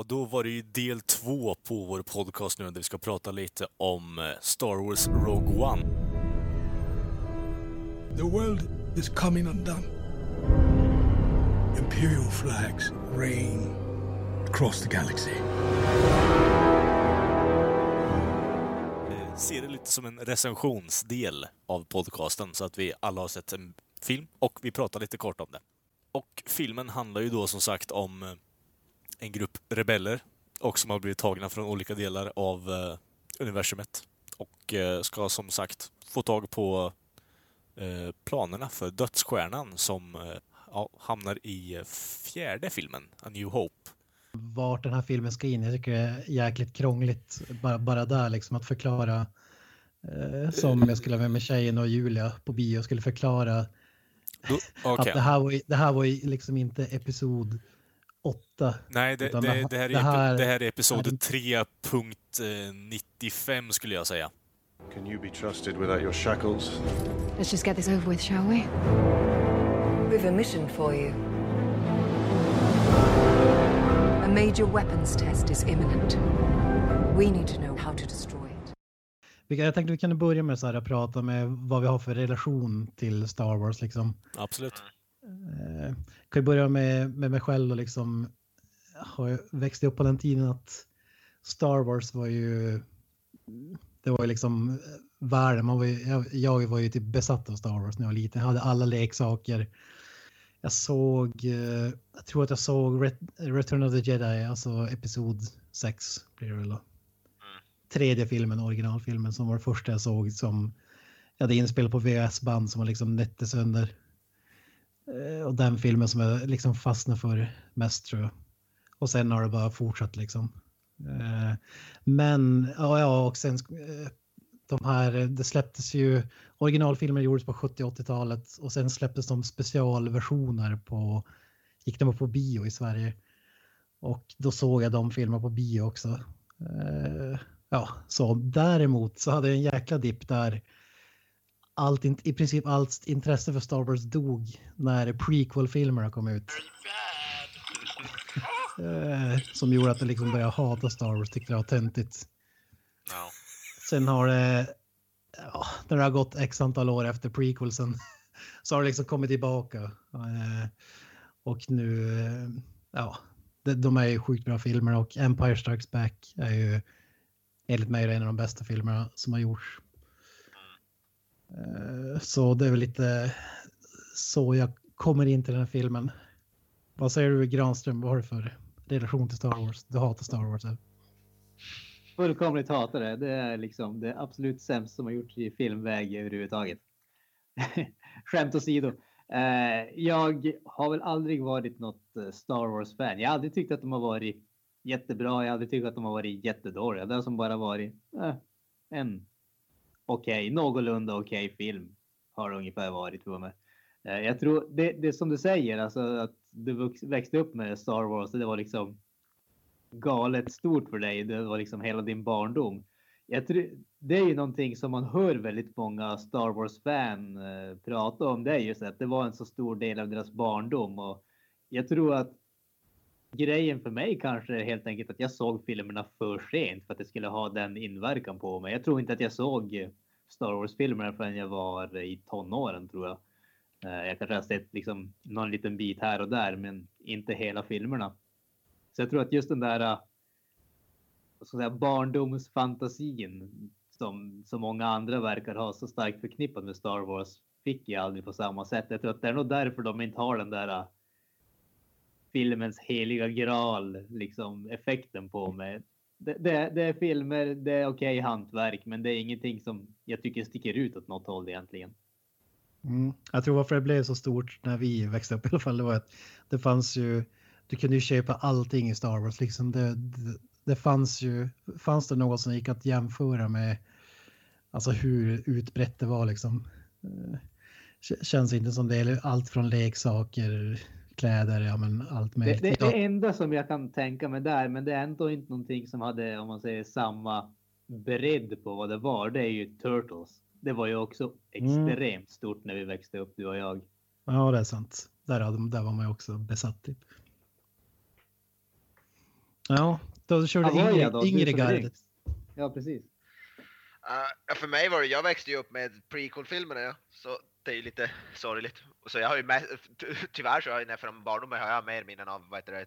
Och då var det ju del två på vår podcast nu där vi ska prata lite om eh, Star Wars Rogue One. The world is coming undone. Imperial flags reign across the galaxy. Eh, Ser det lite som en recensionsdel av podcasten så att vi alla har sett en film och vi pratar lite kort om det. Och filmen handlar ju då som sagt om eh, en grupp rebeller och som har blivit tagna från olika delar av eh, universumet och eh, ska som sagt få tag på eh, planerna för dödsstjärnan som eh, ja, hamnar i eh, fjärde filmen, A New Hope. vart den här filmen ska in. Jag tycker det är jäkligt krångligt bara, bara där liksom att förklara. Eh, som jag skulle med, med tjejen och Julia på bio skulle förklara Då, att okej. det här var, det här var liksom inte episod 8. Nej, det, det, det- det, här är, det här- det här är episod är- 3.95 skulle jag säga. Can you be trusted without your shackles? Let's just get this over with, shall we? We've a mission for you. A major weapons test is imminent. We need to know how to destroy it. Jag tänkte vi kan börja med så här att prata med vad vi har för relation till Star Wars liksom. Absolut. Kan ju börja med, med mig själv och liksom har växt upp på den tiden att Star Wars var ju det var ju liksom eh, världen. Man var ju, jag, jag var ju typ besatt av Star Wars när jag var liten. Jag hade alla leksaker. Jag såg, eh, jag tror att jag såg Ret- Return of the Jedi, alltså episod 6 blir det väl då. Tredje filmen, originalfilmen som var det första jag såg som jag hade inspelat på VHS-band som var liksom nötte sönder. Eh, och den filmen som jag liksom fastnade för mest tror jag. Och sen har det bara fortsatt liksom. Eh, men ja, ja och sen eh, de här, det släpptes ju, originalfilmer gjordes på 70 80-talet och sen släpptes de specialversioner på, gick de på bio i Sverige. Och då såg jag de filmerna på bio också. Ja, så däremot så hade jag en jäkla dipp där allt, in- i princip allt intresse för Star Wars dog när prequel-filmerna kom ut. Eh, som gjorde att jag liksom började hata Star Wars, tyckte det var töntigt. Ja. Sen har det, ja, när det har gått x antal år efter prequelsen så har det liksom kommit tillbaka. Eh, och nu, eh, ja, de, de är ju sjukt bra filmer och Empire Strikes Back är ju enligt mig en av de bästa filmerna som har gjorts. Eh, så det är väl lite så jag kommer in till den här filmen. Vad säger du Granström, vad har du för relation till Star Wars? Du hatar Star Wars? Eller? Fullkomligt hatar det. Det är liksom det absolut sämsta som har gjorts i filmväg överhuvudtaget. Skämt åsido. Eh, jag har väl aldrig varit något eh, Star Wars-fan. Jag har aldrig tyckt att de har varit jättebra. Jag har aldrig tyckt att de har varit jättedåliga. Det har som bara varit eh, en okej, någorlunda okej film. Har det ungefär varit för mig. Eh, jag tror det, det som du säger, alltså att du växte upp med Star Wars. Det var liksom galet stort för dig. Det var liksom hela din barndom. Jag tror, det är ju någonting som man hör väldigt många Star Wars-fan eh, prata om. Det är just att det var en så stor del av deras barndom. Och jag tror att grejen för mig kanske är helt enkelt att jag såg filmerna för sent för att det skulle ha den inverkan på mig. Jag tror inte att jag såg Star Wars-filmerna förrän jag var i tonåren tror jag. Eh, jag kanske har sett liksom någon liten bit här och där, men inte hela filmerna. Så jag tror att just den där eh, vad ska säga, barndomsfantasin som så många andra verkar ha så starkt förknippat med Star Wars fick jag aldrig på samma sätt. Jag tror att det är nog därför de inte har den där eh, filmens heliga graal liksom effekten på mig. Det, det, det är filmer, det är okej hantverk, men det är ingenting som jag tycker sticker ut åt något håll egentligen. Mm. Jag tror varför det blev så stort när vi växte upp i alla fall, det var att det fanns ju du kunde ju köpa allting i Star Wars. Liksom det, det, det fanns ju, fanns det något som gick att jämföra med alltså hur utbrett det var liksom. Eh, känns inte som det är allt från leksaker, kläder, ja men allt Det, möjligt. det, Ja, det enda som jag kan tänka mig där, men det är ändå inte någonting som hade, om man säger samma bredd på vad det var. Det är ju Turtles. Det var ju också Mm. extremt stort när vi växte upp, du och jag. ja, det är sant. Där, hade, där var man ju också besatt typ. Ja, då körde Avoya Ingrid, då, är gardet. Ja, precis. Uh, ja, för mig var det, jag växte ju upp med prequel-filmerna ja. så det är ju lite sorgligt. Och Så jag har ju med, tyvärr så har jag från barndomen har jag mer minnen av vad heter det,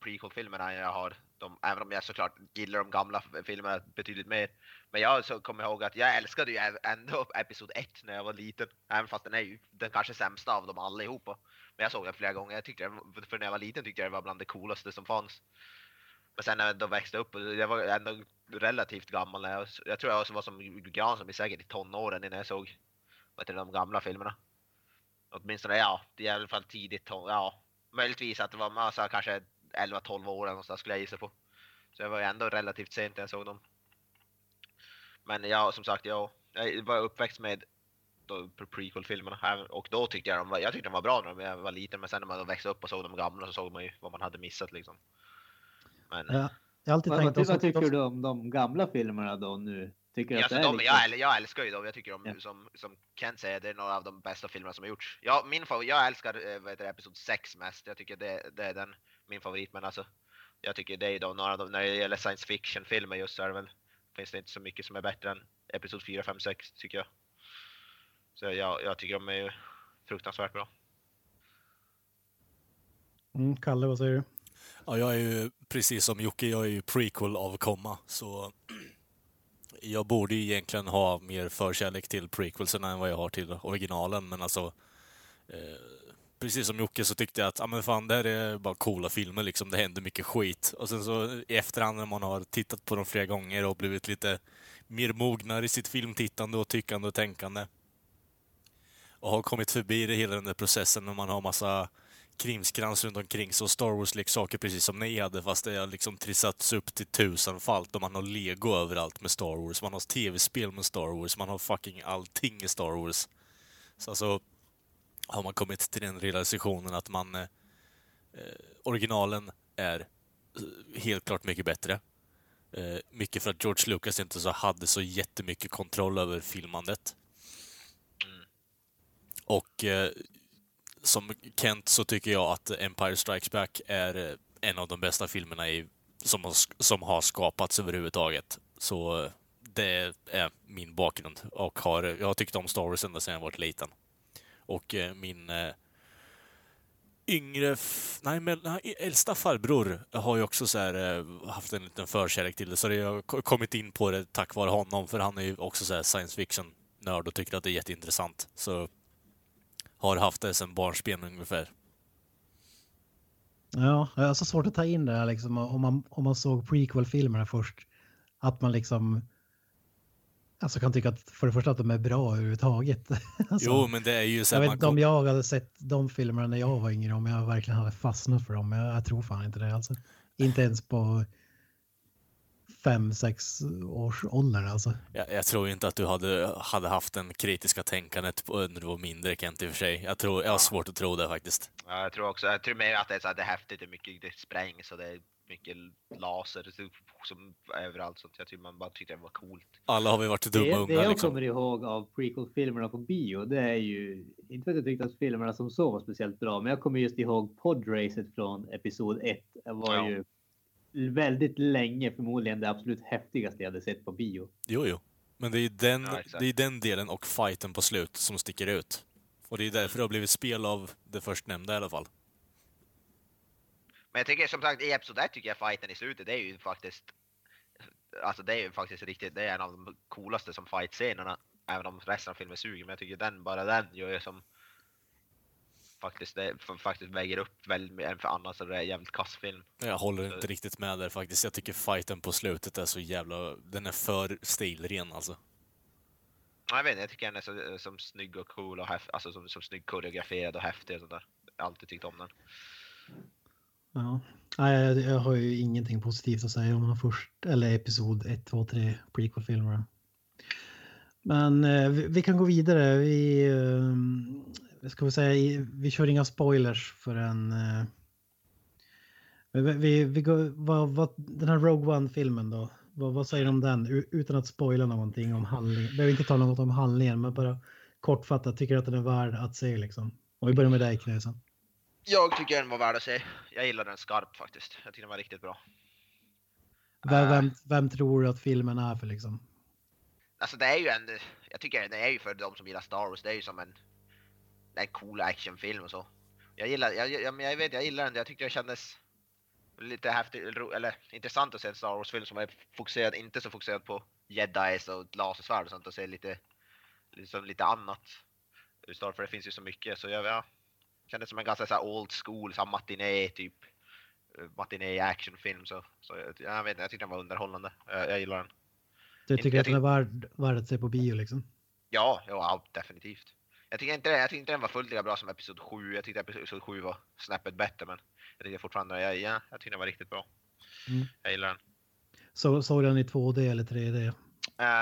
prequel-filmerna än jag har de, även om jag såklart gillar de gamla filmerna betydligt mer. Men jag så kommer ihåg att jag älskade ju ändå Episod 1 när jag var liten, även fast den är ju den kanske sämsta av dem allihopa. Men jag såg den flera gånger, jag tyckte den, för när jag var liten tyckte jag det var bland det coolaste som fanns. Men sen när jag då växte upp, jag var ändå relativt gammal när jag, jag tror jag var som Gran som är säkert i tonåren innan jag såg vad heter de gamla filmerna. Åtminstone ja, det är i alla fall tidigt ja. Möjligtvis att det var massa kanske 11-12 år eller någonstans skulle jag gissa på. Så jag var ju ändå relativt sent när jag såg dem. Men ja, som sagt, jag, jag var uppväxt med prequel-filmerna och då tyckte jag de var, jag tyckte de var bra när jag var liten men sen när man växte upp och såg de gamla så såg man ju vad man hade missat liksom. Men Ja, jag har alltid Vad, tänkt vad, också vad tycker du om de gamla filmerna då nu? Tycker Ja, att så det är de, liksom... jag, äl- jag älskar ju dem. Jag tycker de, Ja. som, som Kent säger, det är några av de bästa filmerna som har gjorts. Ja, min jag älskar eh, vad heter Episod 6 mest. Jag tycker det, det är den, min favorit. Men alltså, jag tycker det är då några av de, när det gäller science fiction-filmer just så är det väl, finns det inte så mycket som är bättre än Episod 4, 5, 6 tycker jag. Så jag, jag tycker de är ju fruktansvärt bra. Mm, Kalle, vad säger du? Ja, jag är ju precis som Jocke, jag är ju prequel av komma, så jag borde ju egentligen ha mer förkärlek till prequelsen än vad jag har till originalen, men alltså eh, precis som Jocke så tyckte jag att, ja men fan, det här är bara coola filmer liksom, det händer mycket skit. Och sen så i efterhand när man har tittat på dem flera gånger och blivit lite mer mognare i sitt filmtittande och tyckande och tänkande och har kommit förbi det hela den där processen när man har massa krimskrams runt omkring så Star Wars-leksaker precis som ni hade fast det har liksom trissats upp till tusenfalt och man har lego överallt med Star Wars. Man har tv-spel med Star Wars, man har fucking allting i Star Wars. Så alltså har man kommit till den realisationen att man eh, eh, originalen är eh, helt klart mycket bättre. Eh, mycket för att George Lucas inte så hade så jättemycket kontroll över filmandet. Och eh, som Kent så tycker jag att Empire Strikes Back är eh, en av de bästa filmerna i, som, har, som har skapats överhuvudtaget. Så eh, det är min bakgrund och har, jag har tyckt om Star Wars ända sedan jag var liten. Och eh, min eh, yngre, f- nej men äldsta farbror har ju också så här, eh, haft en liten förkärlek till det, så jag har kommit in på det tack vare honom, för han är ju också så här science fiction-nörd och tycker att det är jätteintressant. Så har haft det sedan barnsben ungefär. Ja, det är så svårt att ta in det här liksom om man, om man såg prequel-filmerna först. Att man liksom alltså kan tycka att för det första att de är bra överhuvudtaget. alltså, Jo, men det är ju så jag vet inte om jag hade sett de filmerna när jag var yngre, om jag verkligen hade fastnat för dem. Jag, jag tror fan inte det alltså. Inte ens på fem, sex års ålder alltså. jag, jag tror inte att du hade, hade haft den kritiska tänkandet på, när du var mindre, Kent, i och för sig. Jag, tror, jag har svårt att tro det faktiskt. Ja, jag tror också, jag tror mer att det är, så att det är häftigt, det är mycket, det sprängs och det är mycket laser som, överallt. Så att jag tror man bara tyckte det var coolt. Alla har vi varit dumma Det, det ungar jag liksom. kommer ihåg av prequel-filmerna på bio, det är ju inte för att jag tyckte att filmerna som så var speciellt bra, men jag kommer just ihåg podracet från Episod 1. Det var Ja. ju väldigt länge förmodligen det absolut häftigaste jag hade sett på bio. Jo, jo. Men det är ju den, Ja, det är den delen och fighten på slut som sticker ut. Och det är därför det har blivit spel av det förstnämnda i alla fall. Men jag tycker som sagt i Episod 1 tycker jag fighten i slutet, det är ju faktiskt Alltså det är ju faktiskt riktigt, det är en av de coolaste som fight-scenerna. Även om resten av filmen suger, men jag tycker den, bara den gör ju som faktiskt, det, faktiskt väger upp väldigt mycket än för annars så är det en jävligt kass film. Jag håller inte riktigt med där faktiskt. Jag tycker fighten på slutet är så jävla... Den är för stilren alltså. Jag vet inte, jag tycker den är så, som snygg och cool och häftig, alltså som, som snygg koreograferad och häftig och sådär. Jag har alltid tyckt om den. Ja. Nej, jag, jag har ju ingenting positivt att säga om den först, eller episod 1, 2, 3 prequel-filmerna. Men eh, vi, vi, kan gå vidare. Vi, eh, ska vi, säga, vi kör inga spoilers för en... Eh, vi, vi, går, vad, vad, den här Rogue One-filmen då, vad, vad säger du om den? Utan att spoila någonting om handlingen. Behöver inte tala något om handlingen, men bara kortfattat, tycker att den är värd att se liksom? Om vi börjar med dig Knösen. Jag tycker den var värd att se. Jag gillar den skarpt faktiskt. Jag tycker den var riktigt bra. Vem, vem, eh. vem tror du att filmen är för liksom? Alltså det är ju en, jag tycker det är ju för de som gillar Star Wars, det är ju som en, en cool actionfilm och så. Jag gillar, jag, jag, jag vet, jag gillar den, jag tyckte det kändes lite häftigt, eller intressant att se en Star Wars-film som är fokuserad, inte så fokuserad på jedis och lasersvärd och sånt och se lite, liksom lite annat. Star för det finns ju så mycket så jag, ja, kändes som en ganska så old school, så matiné typ, eh, matiné actionfilm så, så jag, vet inte, jag tyckte den var underhållande. Jag, jag gillar den. Du tycker jag, att den är värd, värd att se på bio liksom? Ja, ja, definitivt. Jag tycker, inte, jag tycker inte den var fullt lika bra som Episod 7. Jag tyckte Episod 7 var snäppet bättre, men jag tycker fortfarande, ja, ja jag tycker den var riktigt bra. Mm. Jag gillar den. Så, såg den i 2D eller 3D? Uh,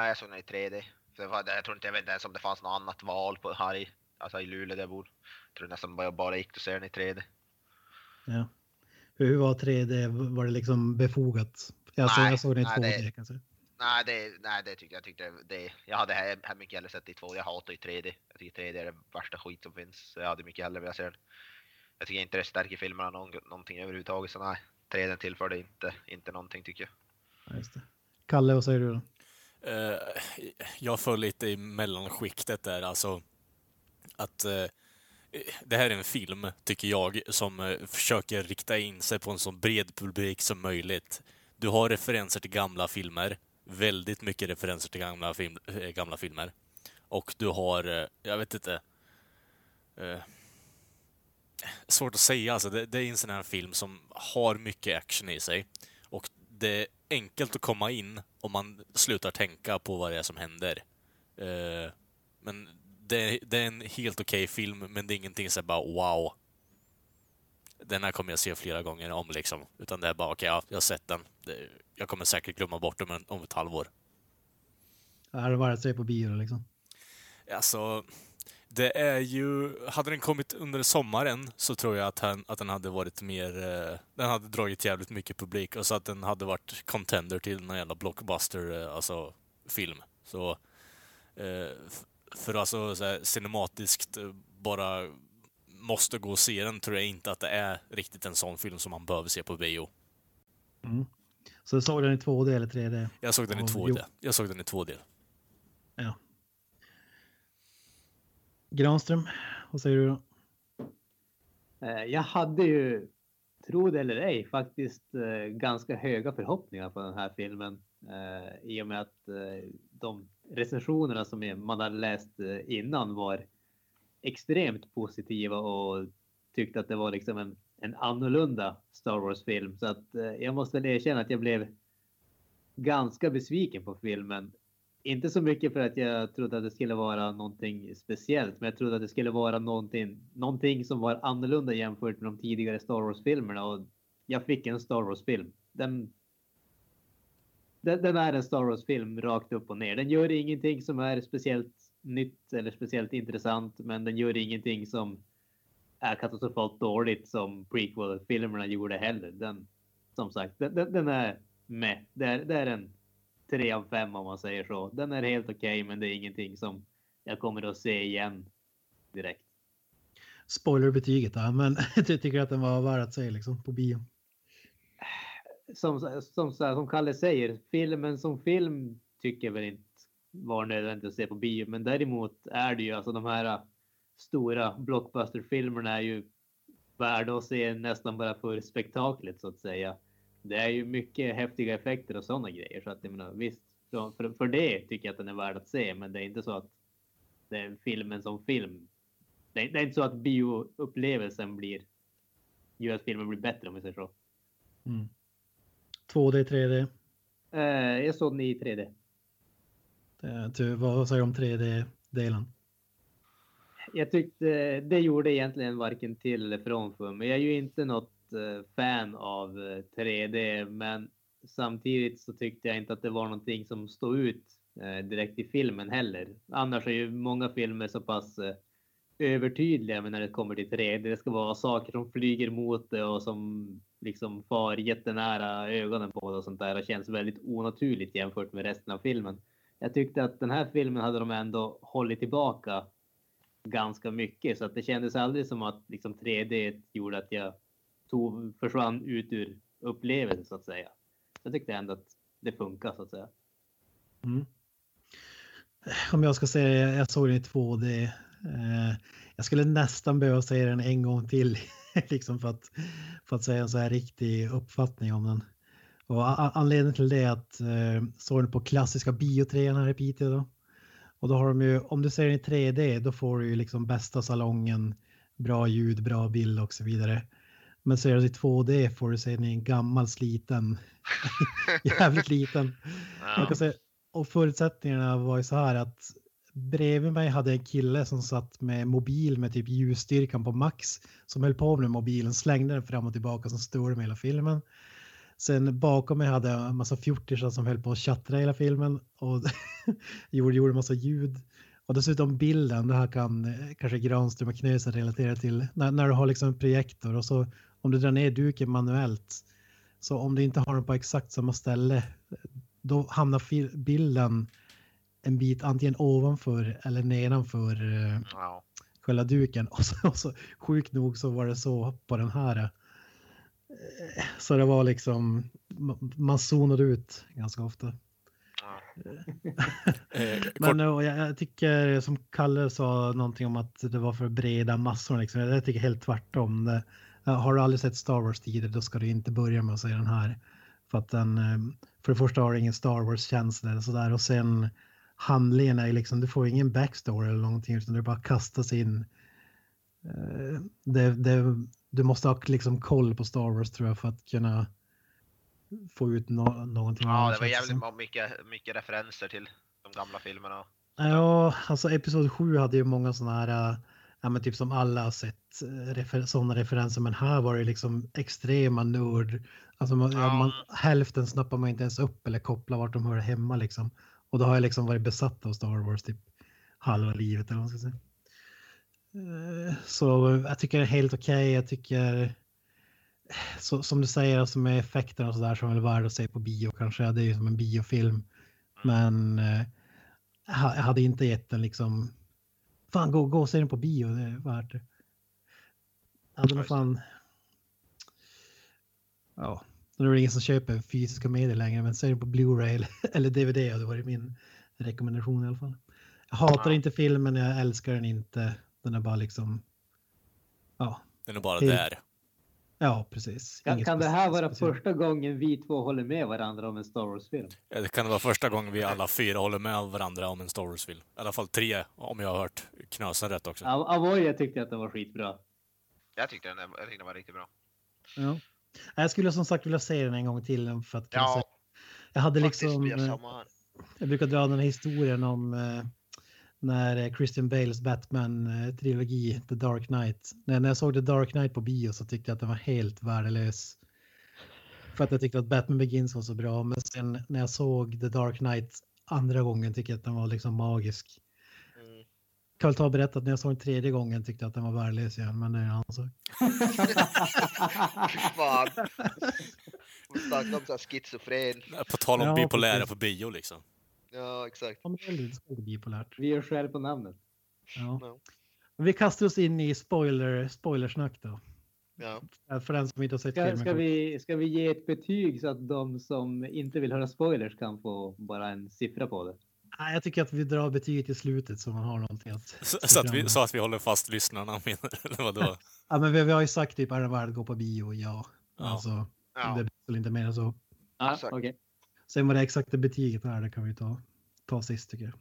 jag såg den i 3D. Så var, jag tror inte, jag vet ens om det fanns något annat val på, här i, alltså i Luleå där jag bor. Jag tror nästan bara, bara gick att se den i 3D. Ja. Hur var 3D? Var det liksom befogat? Jag, såg, jag såg den i 2D det, kanske. Nej, det, nej, det tyckte jag. Tyckte det, jag hade här, mycket hellre sett i 2D. Jag hatar ju 3D. Jag tycker 3D är det värsta skit som finns. Så jag hade mycket hellre velat se den. Jag tycker inte det stärker filmerna någon, någonting överhuvudtaget. Så nej, 3D tillförde inte, inte någonting tycker jag. Ja, just det. Kalle, vad säger du då? Uh, jag föll lite i mellanskiktet där, alltså att uh, det här är en film, tycker jag, som uh, försöker rikta in sig på en så bred publik som möjligt. Du har referenser till gamla filmer, väldigt mycket referenser till gamla, film, eh, gamla filmer. Och du har, eh, jag vet inte, eh, svårt att säga, alltså det, det är en sån här film som har mycket action i sig. Och det är enkelt att komma in om man slutar tänka på vad det är som händer. Eh, men det, det, är en helt okej okay film, men det är ingenting som bara wow. Den här kommer jag se flera gånger om liksom. Utan det är bara okej, okay, ja, jag har sett den. Jag kommer säkert glömma bort den om ett halvår. Det bara att se på bio liksom? Alltså, det är ju... Hade den kommit under sommaren så tror jag att, han, att den hade varit mer... Eh, den hade dragit jävligt mycket publik och så att den hade varit contender till någon jävla blockbuster, eh, alltså film. Så... Eh, för alltså så här, cinematiskt bara måste gå och se den tror jag inte att det är riktigt en sån film som man behöver se på bio. Mm. Så du såg den i 2D eller 3D? Jag såg den i 2D. Jag såg den i 2D. Ja. Granström, vad säger du då? Eh, jag hade ju, tro det eller ej, faktiskt eh, ganska höga förhoppningar på den här filmen. Eh, I och med att de recensionerna som man hade läst innan var extremt positiva och tyckte att det var liksom en, en annorlunda Star Wars-film. Så att eh, jag måste väl erkänna att jag blev ganska besviken på filmen inte så mycket för att jag trodde att det skulle vara någonting speciellt, men jag trodde att det skulle vara någonting, någonting som var annorlunda jämfört med de tidigare Star Wars-filmerna och jag fick en Star Wars-film. Den, den, den, är en Star Wars-film rakt upp och ner. Den gör ingenting som är speciellt nytt eller speciellt intressant, men den gör ingenting som är katastrofalt dåligt som prequel-filmerna gjorde heller. Den, som sagt, den, den är med. Det är, det är en tre av fem om man säger så. Den är helt okej, okay, men det är ingenting som jag kommer att se igen direkt. Spoilerbetyget då, men jag tycker att den var värd att se liksom på bio. Som, som, som Kalle säger, filmen som film tycker jag väl inte var nödvändigt att se på bio, men däremot är det ju alltså de här stora blockbusterfilmerna är ju värda att se nästan bara för spektaklet så att säga det är ju mycket häftiga effekter och sådana grejer. Så att jag menar, visst, för, för det tycker jag att den är värd att se. Men det är inte så att är filmen som film. Det är, det är inte så att bioupplevelsen blir gör att filmen blir bättre om vi säger så. Mm. 2D, 3D? Eh, jag såg den i 3D. Eh, vad säger du om 3D-delen? Jag tyckte det gjorde egentligen varken till eller från för mig. Jag är ju inte något eh, fan av eh, 3D, men samtidigt så tyckte jag inte att det var någonting som stod ut direkt i filmen heller. Annars är ju många filmer så pass övertydliga men när det kommer till 3D. Det ska vara saker som flyger mot det och som liksom far jättenära ögonen på det och sånt där och känns väldigt onaturligt jämfört med resten av filmen. Jag tyckte att den här filmen hade de ändå hållit tillbaka ganska mycket så att det kändes aldrig som att liksom 3D gjorde att jag tog, försvann ut ur upplevelsen så att säga. Jag tyckte ändå att det funkar så att säga. Mm. Om jag ska säga, jag såg den i 2D. Eh, jag skulle nästan behöva säga den en gång till liksom för, att, för att säga en så här riktig uppfattning om den. Och anledningen till det är att eh, såg den på klassiska biotrean här i Piteå då. Och då har de ju, om du ser den i 3D, då får du ju liksom bästa salongen, bra ljud, bra bild och så vidare. Men ser du i 2D får du se den i en gammal sliten, jävligt liten. Ja. säga, och förutsättningarna var ju så här att bredvid mig hade en kille som satt med mobil med typ ljusstyrkan på max som höll på med mobilen, slängde den fram och tillbaka som stod med hela filmen. Sen bakom mig hade jag en massa fjortisar som höll på att chattra hela filmen och gjorde, gjorde massa ljud. Och dessutom bilden, det här kan eh, kanske Granström och Knösen relatera till, när, när du har liksom en projektor och så om du drar ner duken manuellt, så om du inte har den på exakt samma ställe, då hamnar bilden en bit antingen ovanför eller nedanför wow. Eh, själva duken. Och så, och så sjukt nog så var det så på den här så det var liksom, man zonade ut ganska ofta. Eh, Men jag, jag, tycker som Kalle sa någonting om att det var för breda massor. Liksom. Jag tycker helt tvärtom. Har du aldrig sett Star Wars tidigare då ska du inte börja med att se den här. För att den, eh, för det första har ingen Star Wars-känsla eller sådär och sen handlingen är liksom, du får ingen backstory eller någonting utan du bara kastas in. Eh, det, det, du måste ha liksom koll på Star Wars tror jag för att kunna få ut no någonting. Ja, det var jävligt mycket, mycket referenser till de gamla filmerna. Ja, alltså Episod 7 hade ju många sådana här, ja men typ som alla har sett eh, refer sådana referenser, men här var det liksom extrema nörd. Alltså man, ja. man, hälften snappar man inte ens upp eller kopplar vart de hör hemma liksom. Och då har jag liksom varit besatt av Star Wars typ halva livet eller vad man ska säga. Eh, så jag tycker det är helt okej. Okay. Jag tycker så, som du säger, alltså med effekterna och så där som är värd att se på bio kanske. Det är ju som en biofilm. Men eh, jag hade inte gett den liksom. Fan, gå, gå och se den på bio. Det är värt det. Hade nog fan. Ja, nu är det ingen som köper fysiska medier längre, men se den på Blu-ray eller DVD hade varit min rekommendation i alla fall. Jag hatar inte filmen, jag älskar den inte. Den är bara liksom... Ja. Den är bara där. Ja, precis. Kan, kan det här vara första gången vi två håller med varandra om en Star Wars-film? Ja, det kan vara första gången vi alla fyra håller med varandra om en Star Wars-film. I alla fall tre, om jag har hört Knösen rätt också. Avoya tyckte att den var skitbra. Jag tyckte den, jag tyckte den var riktigt bra. Ja. Jag skulle som sagt vilja se den en gång till för att ja, säga. Jag hade liksom... Jag brukar dra den här historien om eh, när Christian Bales Batman-trilogi The Dark Knight. När, när jag såg The Dark Knight på bio så tyckte jag att den var helt värdelös. För att jag tyckte att Batman Begins var så bra. Men sen när jag såg The Dark Knight andra gången tyckte jag att den var liksom magisk. Mm. Kan väl ta och berätta att när jag såg den tredje gången tyckte jag att den var värdelös igen. Men det är en annan sak. Fan. Snacka om schizofren. På tal om ja, bipolära på bio liksom. Ja, exakt. Ja, men det är bipolärt. Vi gör själv på namnet. Ja. No. Vi kastar oss in i spoiler, spoilersnack då. Ja. För den som inte har sett ska, filmen. Ska vi, ska vi ge ett betyg så att de som inte vill höra spoilers kan få bara en siffra på det? Nej, jag tycker att vi drar betyget i slutet så man har någonting att... Så, så att, vi, så att vi håller fast lyssnarna menar eller vadå? ja, men vi, vi har ju sagt typ är det värt att gå på bio? Ja. ja. Alltså, ja. det är väl inte mer än så. Ja, okej. Okay. Sen vad det exakta betyget är, det kan vi ta, ta sist tycker jag.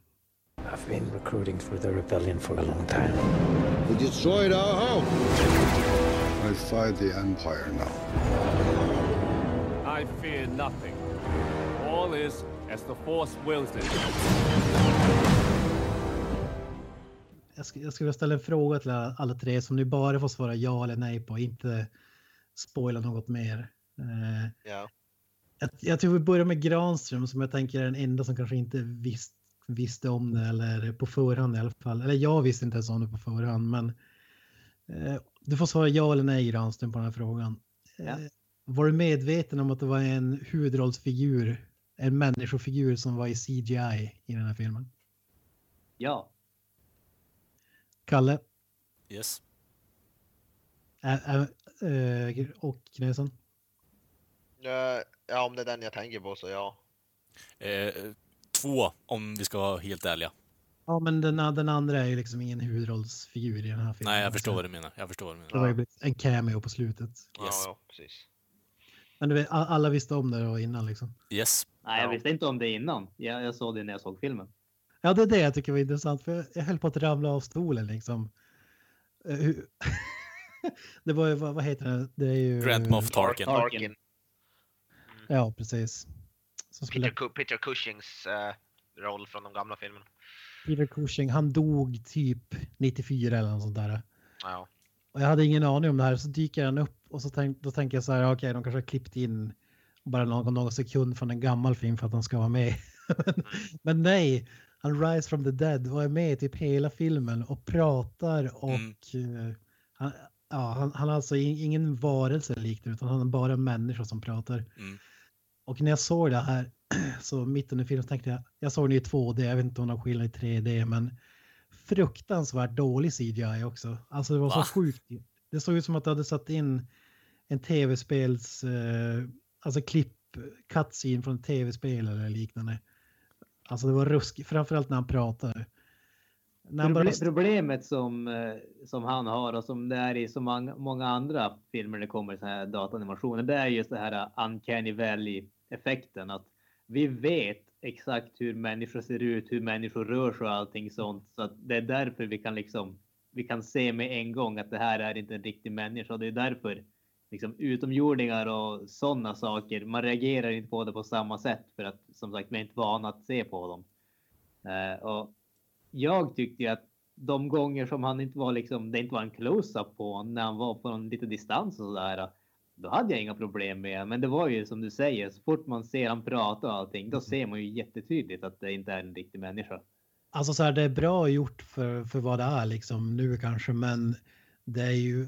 I've been recruiting for the rebellion for a long time. We destroyed our home. I fight the Empire now. I fear nothing. All is as the Force wills it. Jag, ska, jag skulle ställa en fråga till alla, tre som ni bara får svara ja eller nej på, inte spoila något mer. Eh, Ja. Jag, jag tror vi börjar med Granström som jag tänker är den enda som kanske inte visst, visste om det eller på förhand i alla fall. Eller jag visste inte ens om det på förhand men eh, du får svara ja eller nej Granström på den här frågan. Ja. Eh, var du medveten om att det var en huvudrollsfigur, en människofigur som var i CGI i den här filmen? Ja. Kalle Yes. ä, ä, äh, och Knösen? Ja, ja, om det är den jag tänker på så ja. Eh, två, om vi ska vara helt ärliga. Ja, men den, den andra är ju liksom ingen huvudrollsfigur i den här filmen. Nej, jag förstår vad du menar. Jag förstår vad du Det var menar. ju en cameo på slutet. Ja, Yes. ja precis. Men du vet, alla visste om det då innan liksom. Yes. Nej, jag Ja. visste inte om det innan. Jag, jag såg det när jag såg filmen. Ja, det är det jag tycker var intressant, för jag- jag höll på att ramla av stolen liksom. Eh, det var ju, vad, vad heter det? Det är ju... Grand Moff Tarkin. Tarkin. Ja, precis. Som Peter, Peter Cushings eh, roll från de gamla filmerna. Peter Cushing, han dog typ 94 eller något sånt där. Ja. Och jag hade ingen aning om det här, så dyker han upp och så tänk, då tänker jag så här, okej, de kanske har klippt in bara någon, någon sekund från en gammal film för att han ska vara med. men, men nej, han Rise from the Dead var med i typ hela filmen och pratar och Mm. eh, han, ja, han, han har alltså in- ingen varelse liknande utan han är bara en människa som pratar. Mm. Och när jag såg det här så mitt under filmen så tänkte jag, jag såg den i 2D, jag vet inte om det var skillnad i 3D, men fruktansvärt dålig CGI också. Alltså det var så Va? sjukt. Det såg ut som att du hade satt in en tv-spels, eh, alltså klipp, cutscene från ett tv-spel eller liknande. Alltså det var ruskigt, framförallt när han pratade. När han bara, Proble- Problemet som, eh, som han har och som det är i så många, andra filmer när det kommer så här datanimationer, det är just det här uh, uncanny effekten Att vi vet exakt hur människor ser ut, hur människor rör sig och allting sånt. Så att det är därför vi kan liksom, vi kan se med en gång att det här är inte en riktig människa. Det är därför liksom utomjordingar och sådana saker, man reagerar inte på det på samma sätt för att som sagt, vi är inte vana att se på dem. Uh, och jag tyckte ju att de gånger som han inte var liksom, det inte var en close-up på när han var på en lite distans och sådär. Då hade jag inga problem med det. Men det var ju som du säger, så fort man ser han prata och allting, då ser man ju jättetydligt att det inte är en riktig människa. alltså så här, det är bra gjort för, för vad det är liksom nu kanske, men det är ju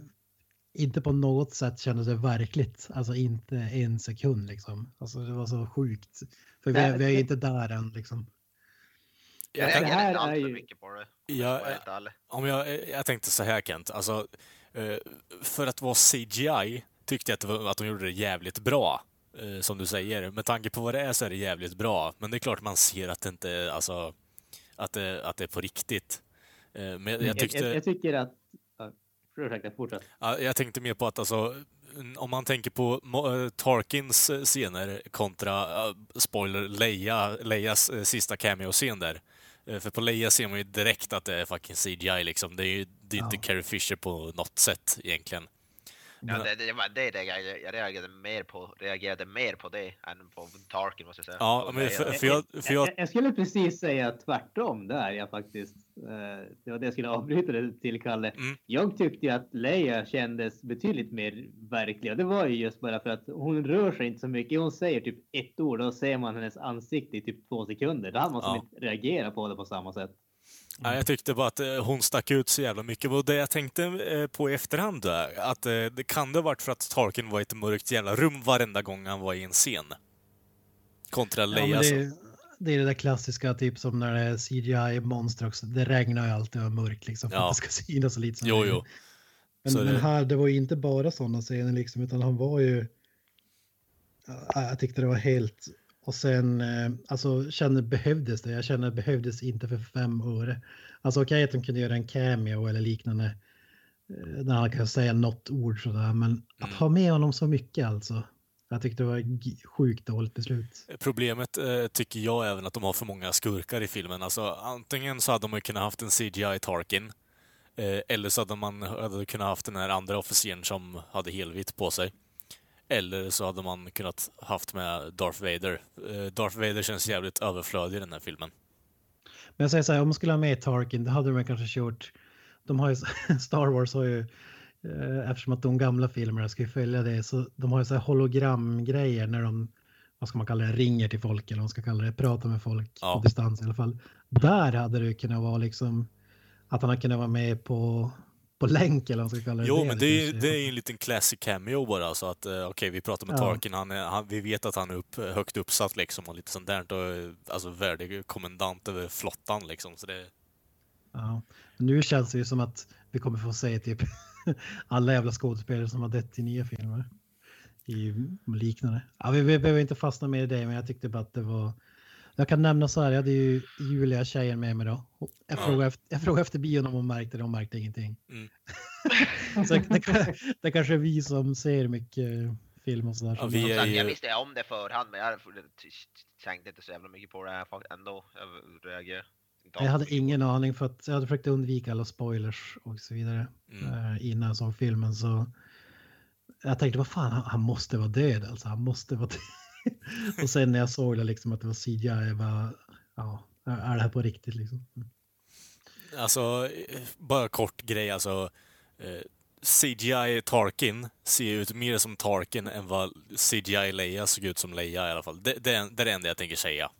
inte på något sätt kändes det verkligt. Alltså inte en sekund liksom. Alltså det var så sjukt. För vi, är- vi är inte där än liksom. Jag Jag det tänk, här reagerade inte för ju- mycket på det. Ja, Om jag om jag, jag tänkte så här Kent, alltså eh, för att vara CGI tyckte jag att, var, att de gjorde det jävligt bra. eh, Som du säger. Med tanke på vad det är så är det jävligt bra. Men det är klart man ser att det inte alltså, att det, att det är på riktigt. Eh, Men jag tyckte... Jag, jag, tycker att... Ursäkta, fortsätt. Jag tänkte mer på att alltså, om man tänker på eh, Tarkins eh, scener kontra, uh, spoiler, Leia, Leias eh, sista cameo-scen där. Eh, För på Leia ser man ju direkt att det är fucking CGI liksom. Det är ju det är inte Ja. Carrie Fisher på något sätt egentligen. Ja, det, det, var- det det jag, jag reagerade mer på. Reagerade mer på det än på Tarkin måste jag säga. Ja, men för, för jag, för jag, Jag, jag skulle precis säga tvärtom där jag faktiskt. Eh, det var det jag skulle avbryta det till Kalle. Mm. Jag tyckte att Leia kändes betydligt mer verklig. Och det var ju just bara för att hon rör sig inte så mycket. Hon säger typ ett ord och ser man hennes ansikte i typ två sekunder. Då hade man som Ja. inte reagera på det på samma sätt. Nej, jag tyckte bara att eh, hon stack ut så jävla mycket. Och det jag tänkte eh, på i efterhand där, att eh, det kan det ha varit för att Tarkin var i ett mörkt jävla rum varenda gång han var i en scen. Kontra Ja, Leia. så. det, är- det är det där klassiska, typ som när det är CGI-monster också. Det regnar ju alltid och är mörkt liksom för Ja. att det ska synas så lite som Jo, jo. Men, men det- här, det var ju inte bara sådana scener liksom, utan han var ju... Ja, Jag tyckte det var helt... Och sen, eh, alltså känner behövdes det? Jag känner behövdes inte för fem öre. Alltså okej att de kunde göra en cameo eller liknande. eh, När han kan säga något ord sådär, men att Mm. ha med honom så mycket alltså. Jag tyckte det var sjukt dåligt beslut. Problemet eh, tycker jag även att de har för många skurkar i filmen. Alltså antingen så hade de kunnat haft en CGI Tarkin. Eh, eller så hade man hade kunnat haft den här andra officeren som hade helvitt på sig. Eller så hade man kunnat haft med Darth Vader. Eh, Darth Vader känns jävligt överflödig i den här filmen. Men jag säger så här, om man skulle ha med Tarkin, då hade de kanske kört... De har ju, Star Wars har ju eh, eftersom att de gamla filmerna ska ju följa det, så de har ju så här hologramgrejer när de, vad ska man kalla det, ringer till folk eller vad man ska kalla det, pratar med folk Ja. på distans i alla fall. Där hade det kunnat vara liksom att han hade kunnat vara med på, på länk eller vad man ska kalla det. Jo, men det är, det är en liten classic cameo bara, så att eh, okej, vi pratar med Ja. Tarkin, han är, han, vi vet att han är upp, högt uppsatt liksom och lite sånt där, och, eh, alltså värdig kommendant över flottan liksom, så det... Ja. Nu känns det ju som att vi kommer få se typ alla jävla skådespelare som har dött i nya filmer. I liknande. Ja, vi, vi behöver inte fastna mer i det, men jag tyckte bara att det var... Jag kan nämna så här, jag hade ju Julia, tjejen med mig då. Jag, Ja. frågade, efter, jag frågade efter bion om hon märkte det, hon märkte ingenting. Mm. så det, det kanske är vi som ser mycket film och sådär. Ja, vi Som är sagt, ju- jag visste om det förhand, men jag tänkte inte så jävla mycket på det här ändå. Jag reagerade Jag hade ingen aning för att jag hade försökt undvika alla spoilers och så vidare Mm. eh, innan jag såg filmen. Så jag tänkte, vad fan, han, han måste vara död alltså. Han måste vara död. och sen när jag såg det liksom att det var CGI, jag bara, ja, är det här på riktigt liksom? Alltså, eh, bara kort grej alltså. Eh, CGI Tarkin ser ut mer som Tarkin än vad CGI Leia såg ut som Leia i alla fall. Det, det, är- det är det enda jag tänker säga.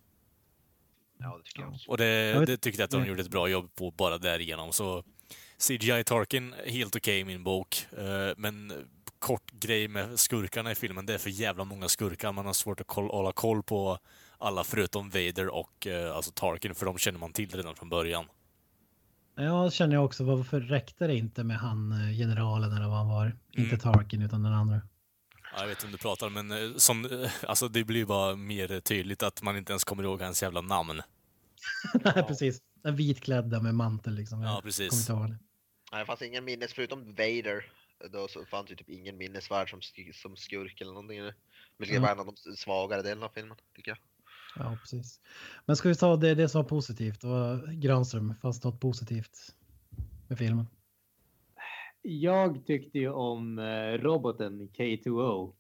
Ja, det tycker jag också. Och det, det tyckte jag att de Nej. gjorde ett bra jobb på bara därigenom. Så CGI Tarkin, helt okej i min bok. Eh, Men kort grej med skurkarna i filmen, det är för jävla många skurkar. Man har svårt att koll, hålla koll på alla förutom Vader och eh, alltså Tarkin, för de känner man till redan från början. Jag känner jag också, varför räckte det inte med han eh, generalen eller vad han var? Inte Mm. Tarkin utan den andra. Ja, jag vet inte om du pratar, men eh, som, alltså det blir bara mer tydligt att man inte ens kommer ihåg hans jävla namn. Nej, precis. Den vitklädda med mantel liksom. Ja, precis. inte. Nej, det fanns ingen minnes, förutom Vader, då så fanns ju typ ingen minnesvärd som, som skurk eller någonting. Vilket Mm. var en av de svagare delarna av filmen, tycker jag. Ja, precis. Men ska vi ta det, det som var positivt? Och Granström, fanns det något positivt med filmen? Jag tyckte ju om eh, roboten K2O.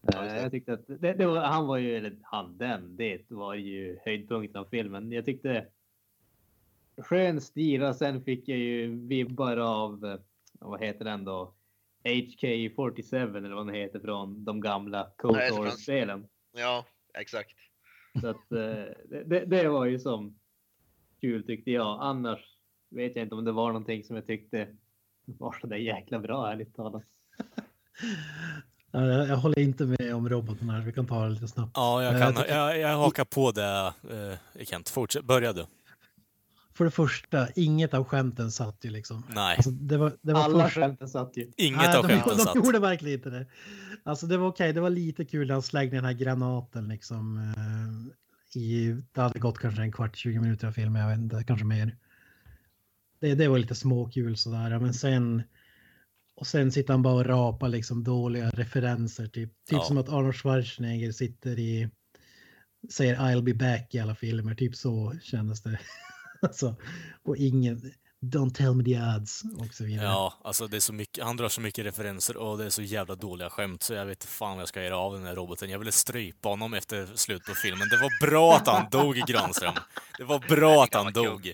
Ja, Eh, det. jag tyckte att det, det var, han var ju, eller han, den, det var ju höjdpunkten av filmen. Jag tyckte skön stil och sen fick jag ju vibbar av, eh, vad heter den då? HK47 eller vad den heter från de gamla KOTOR-spelen. Ja, exakt. Så att eh, det, det, var ju som kul tyckte jag. Annars vet jag inte om det var någonting som jag tyckte var så där jäkla bra ärligt talat. Ja, Jag, jag håller inte med om roboten här, vi kan ta det lite snabbt. Ja, jag, Eh, kan, jag, jag hakar på det, eh, Kent. Fortsätt, börja du. För det första, inget av skämten satt ju liksom. Nej, Alltså, det var, det var Alla först- skämten satt ju. inget Nej, av de, skämten de, satt. de gjorde verkligen inte det. Alltså det var okej, det var lite kul när han slängde den här granaten liksom. eh, I, det hade gått kanske en kvart, 20 minuter av filmen, jag vet inte, kanske mer. Det, det var lite småkul sådär, men sen och sen sitter han bara och rapar liksom dåliga referenser, typ, typ Ja. som att Arnold Schwarzenegger sitter i, säger I'll be back i alla filmer, typ så kändes det. alltså, och ingen, don't tell me the odds och så vidare. Ja, alltså det är så mycket, han drar så mycket referenser och det är så jävla dåliga skämt så jag vet inte fan vad jag ska göra av den här roboten. Jag ville strypa honom efter slut på filmen. Det var bra att han dog, Granström. Det var bra att han dog.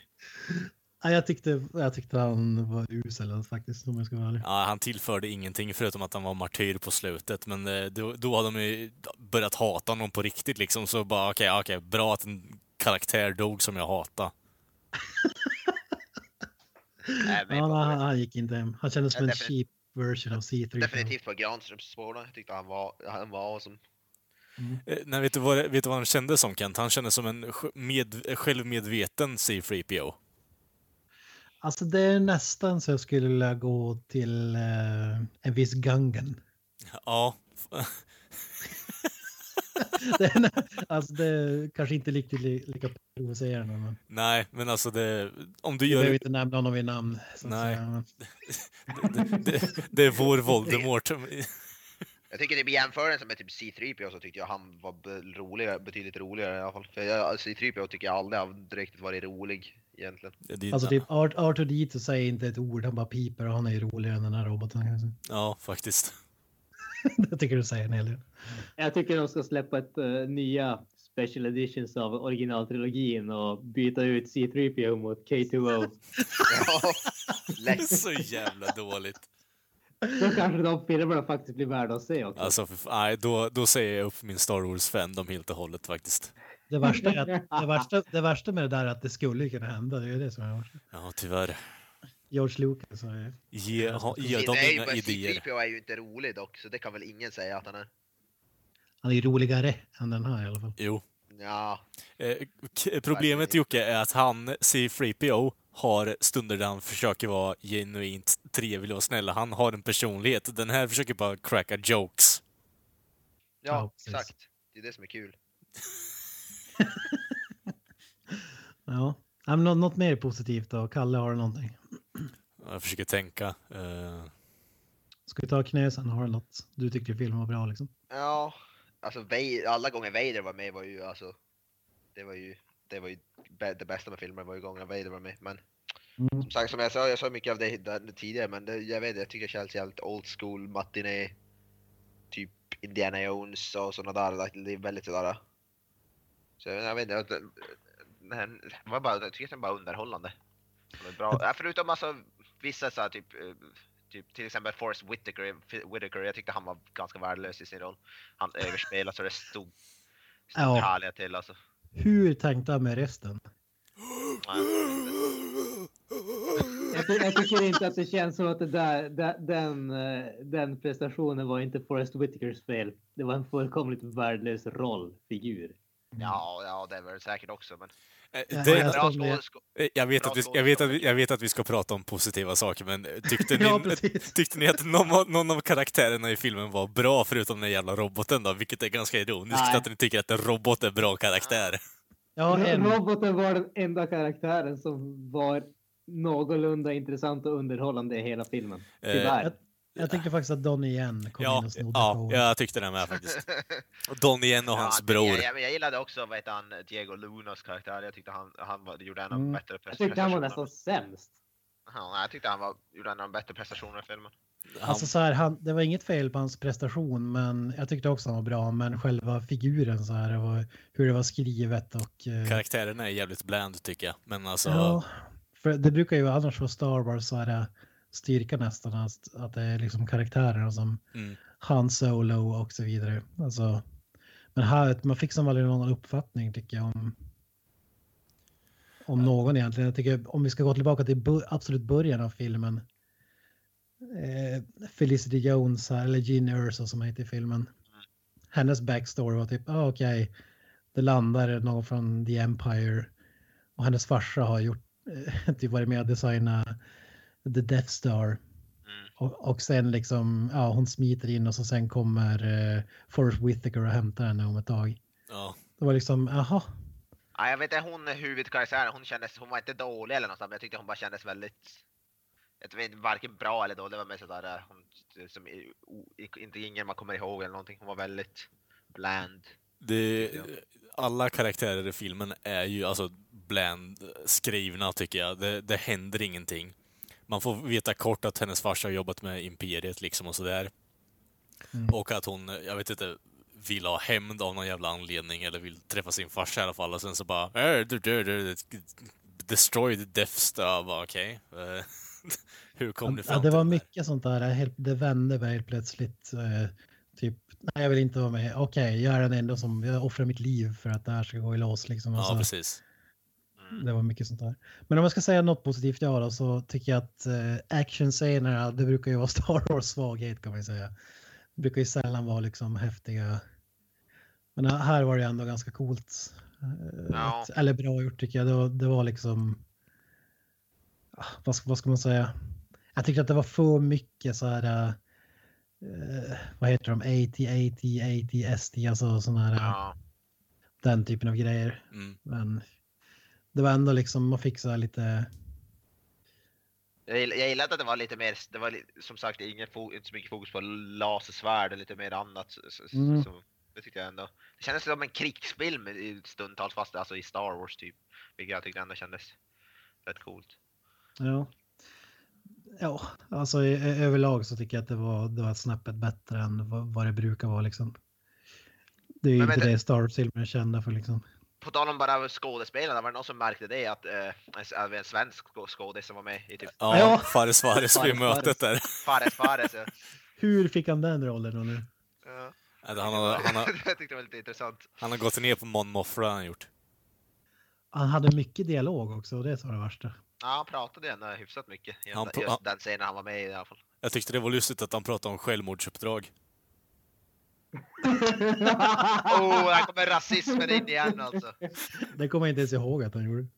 Ja, jag, tyckte, jag tyckte han var usel faktiskt om jag ska vara ärlig. Ja, han tillförde ingenting förutom att han var martyr på slutet, men eh, då, då hade de ju börjat hata honom på riktigt liksom, så bara okej, okej, bra att en karaktär dog som jag hatar. Nej, men Ja, han, han gick inte hem. Han kändes som Ja, en cheap version av C3. Definitivt på Granströms spår. Jag tyckte han var, han var awesome. Eh, nej, vet du, vad, vet du vad han kände som Kent? Han kände som en med, självmedveten C3PO. Alltså det är nästan så jag skulle vilja gå till eh, en viss Gungan. Ja, det, nä- alltså det är kanske inte riktigt li, lika provocerande. Men nej, men alltså det, om du vi behöver gör... inte nämna honom vid namn. Nej. säga, men- Det, det, det är vår Voldemort. Jag tycker typ i jämförelse med typ C3PO så tyckte jag han var roligare, betydligt roligare i alla fall. För jag, C3PO tycker jag aldrig har riktigt varit rolig egentligen. Det- Alltså typ Art, Arthur Dito säger inte ett ord, han bara piper och han är ju roligare än den här roboten. Ja, faktiskt. jag tycker du säger en hel del. Jag tycker de ska släppa ett eh, nya special editions av originaltrilogin och byta ut C3PO mot K2O. Ja, Det är lätt. så jävla dåligt. Då kanske de filmerna faktiskt blir värda att se också. Alltså, nej, då, då säger jag upp min Star Wars-fandom helt och hållet faktiskt. Det värsta, är att, det, värsta, det värsta med det där är att det skulle kunna hända. Det är det som är. Ja, tyvärr. George Lucas har ju... Ge, ha, ge Det dem är ju- inga idéer. C-3PO är ju inte rolig dock, så det kan väl ingen säga att han är. Han är ju roligare än den här i alla fall. Jo. Ja, Eh, problemet Jocke är att han, C3PO, har stunder där han försöker vara genuint trevlig och snäll. Han har en personlighet. Den här försöker bara cracka jokes. ja, Ja, exakt. Det är det som är kul. Ja. Ja, men något mer positivt då? Kalle, har du någonting? Jag försöker tänka. Eh, Ska vi ta knä sen? Har du något du tyckte filmen var bra liksom? Ja, alltså alla gånger Vader var med var ju alltså. Det var ju, det var ju det bästa med filmen var ju gången Vader var med. Men Mm. som sagt, som jag sa, jag sa mycket av det där tidigare, men det, jag vet jag tycker det känns jävligt old school, matiné. Typ Indiana Jones och sådana där, det är väldigt sådär. Så jag, vet inte, den här var bara, jag tycker den var underhållande. Var Bra. Ja, förutom alltså vissa så här, typ, eh, typ till exempel Forrest Whitaker, Whitaker, jag tyckte han var ganska värdelös i sin roll. Han överspelade så det stod, stod Ja. härliga till alltså. Hur tänkte han med resten? Jag, ty- jag tycker inte att det känns som att det där, da- den, eh, den prestationen var inte Forrest Whitakers fel. Det var en fullkomligt värdelös rollfigur. Ja, ja, det är väl säkert också, men. Eh, det, jag eh, jag, vet att vi, jag, vet att, vi- jag vet att vi ska prata om positiva saker, men tyckte ni, Ja, tyckte ni att någon, av- någon av karaktärerna i filmen var bra förutom den jävla roboten då? Vilket är ganska ironiskt Nej. att ni tycker att en robot är bra karaktär. Ja, en, Roboten var den enda karaktären som var någorlunda intressant och underhållande i hela filmen. Eh, Tyvärr. jag, jag tyckte faktiskt att Donnie igen kom in Ja, och snodde ja, showen. jag tyckte det med faktiskt. Och Don igen och hans Ja, bror. Jag, jag, jag gillade också vad heter han, Diego Lunas karaktär. Jag tyckte han, han var, gjorde en av de Mm. bättre Jag tyckte han var prestationerna. nästan sämst. Ja, jag tyckte han var, gjorde en av de bättre prestationerna i filmen. Han, Alltså så här, han, det var inget fel på hans prestation, men jag tyckte också han var bra. Men själva figuren så här, och hur det var skrivet och... eh, karaktärerna är jävligt bland tycker jag. Men alltså, Ja, för det brukar ju annars vara Star Wars så är det styrka nästan att, att det är liksom karaktärerna som mm. Han Solo och så vidare. Alltså, men här, man fick som aldrig någon uppfattning tycker jag om om någon egentligen. Jag tycker om vi ska gå tillbaka till absolut början av filmen. Eh, Felicity Jones här, eller Jean Erso som heter i filmen. Hennes backstory var typ, ah, okej, det landar någon från The Empire och hennes farsa har gjort, eh, typ varit med och designat The Death Star. Mm. Och, och sen liksom, ja hon smiter in och så sen kommer eh, Forrest Whitaker och hämtar henne om ett tag. ja. Det var liksom, jaha, Ja, jag vet inte, hon huvudkaraktären, hon kändes, hon var inte dålig eller något men jag tyckte hon bara kändes väldigt, jag vet inte, varken bra eller dålig, det var mer sådär, eh, hon, som inte ingen man kommer ihåg eller någonting, hon var väldigt bland. Det, alla karaktärer i filmen är ju alltså bland skrivna tycker jag. Det, det händer ingenting. Man får veta kort att hennes farsa har jobbat med Imperiet liksom och sådär. Mm. Och att hon, jag vet inte, vill ha hämnd av någon jävla anledning eller vill träffa sin farsa i alla fall och sen så bara äh, du, du, du, Destroy the Death Star. Bara, Okej. eh, Hur kom du fram ja, det var mycket sånt där, helt, det vände mig helt plötsligt. Eh, typ, nej jag vill inte vara med, okej jag är den enda som, jag offrar mitt liv för att det här ska gå i lås liksom. Ja, Alltså, precis. Det var mycket sånt där. Men om jag ska säga något positivt ja då, så tycker jag att eh, actionscenerna, det brukar ju vara Star Wars svaghet kan man ju säga. Det brukar ju sällan vara liksom häftiga. Men här var det ändå ganska coolt. Eh, Ja. att- Eller bra gjort tycker jag. Det var, det var liksom, ah, vad ska, vad ska man säga? Jag tyckte att det var för mycket så här, eh, vad heter de, AT, AT, AT, ST, alltså sådana här, Ja, den typen av grejer. Mm. Men det var ändå liksom, man fick så här lite, jag, gill- jag gillade att det var lite mer, det var som sagt ingen inte så mycket fokus på lasersvärd och lite mer annat. Mm. så, det tyckte jag ändå. Det kändes som en krigsfilm i stundtals fast alltså i Star Wars typ. Vilket jag tyckte ändå kändes rätt coolt. ja. Ja, alltså i, överlag så tycker jag att det var, det var snäppet bättre än vad, vad det brukar vara liksom. Det är ju Men inte vänta. det Star Wars-filmer är kända för liksom. På tal om bara skådespelarna, var det någon som märkte det att äh, en, en svensk skådis som var med i typ... Ja, Ja. Fares Fares vid mötet där. Fares Fares, ja. Hur fick han den rollen då nu? ja. Han har, han, har, jag tyckte det var lite intressant. han har gått ner på Mon Mothra han gjort. Han hade mycket dialog också och det var det värsta. Ja, han pratade ändå hyfsat mycket i Han just han- den scenen han var med i i alla fall. Jag tyckte det var lustigt att han pratade om självmordsuppdrag. oh, här kommer rasismen in igen alltså. Det kommer jag inte ens ihåg att han gjorde. Uh,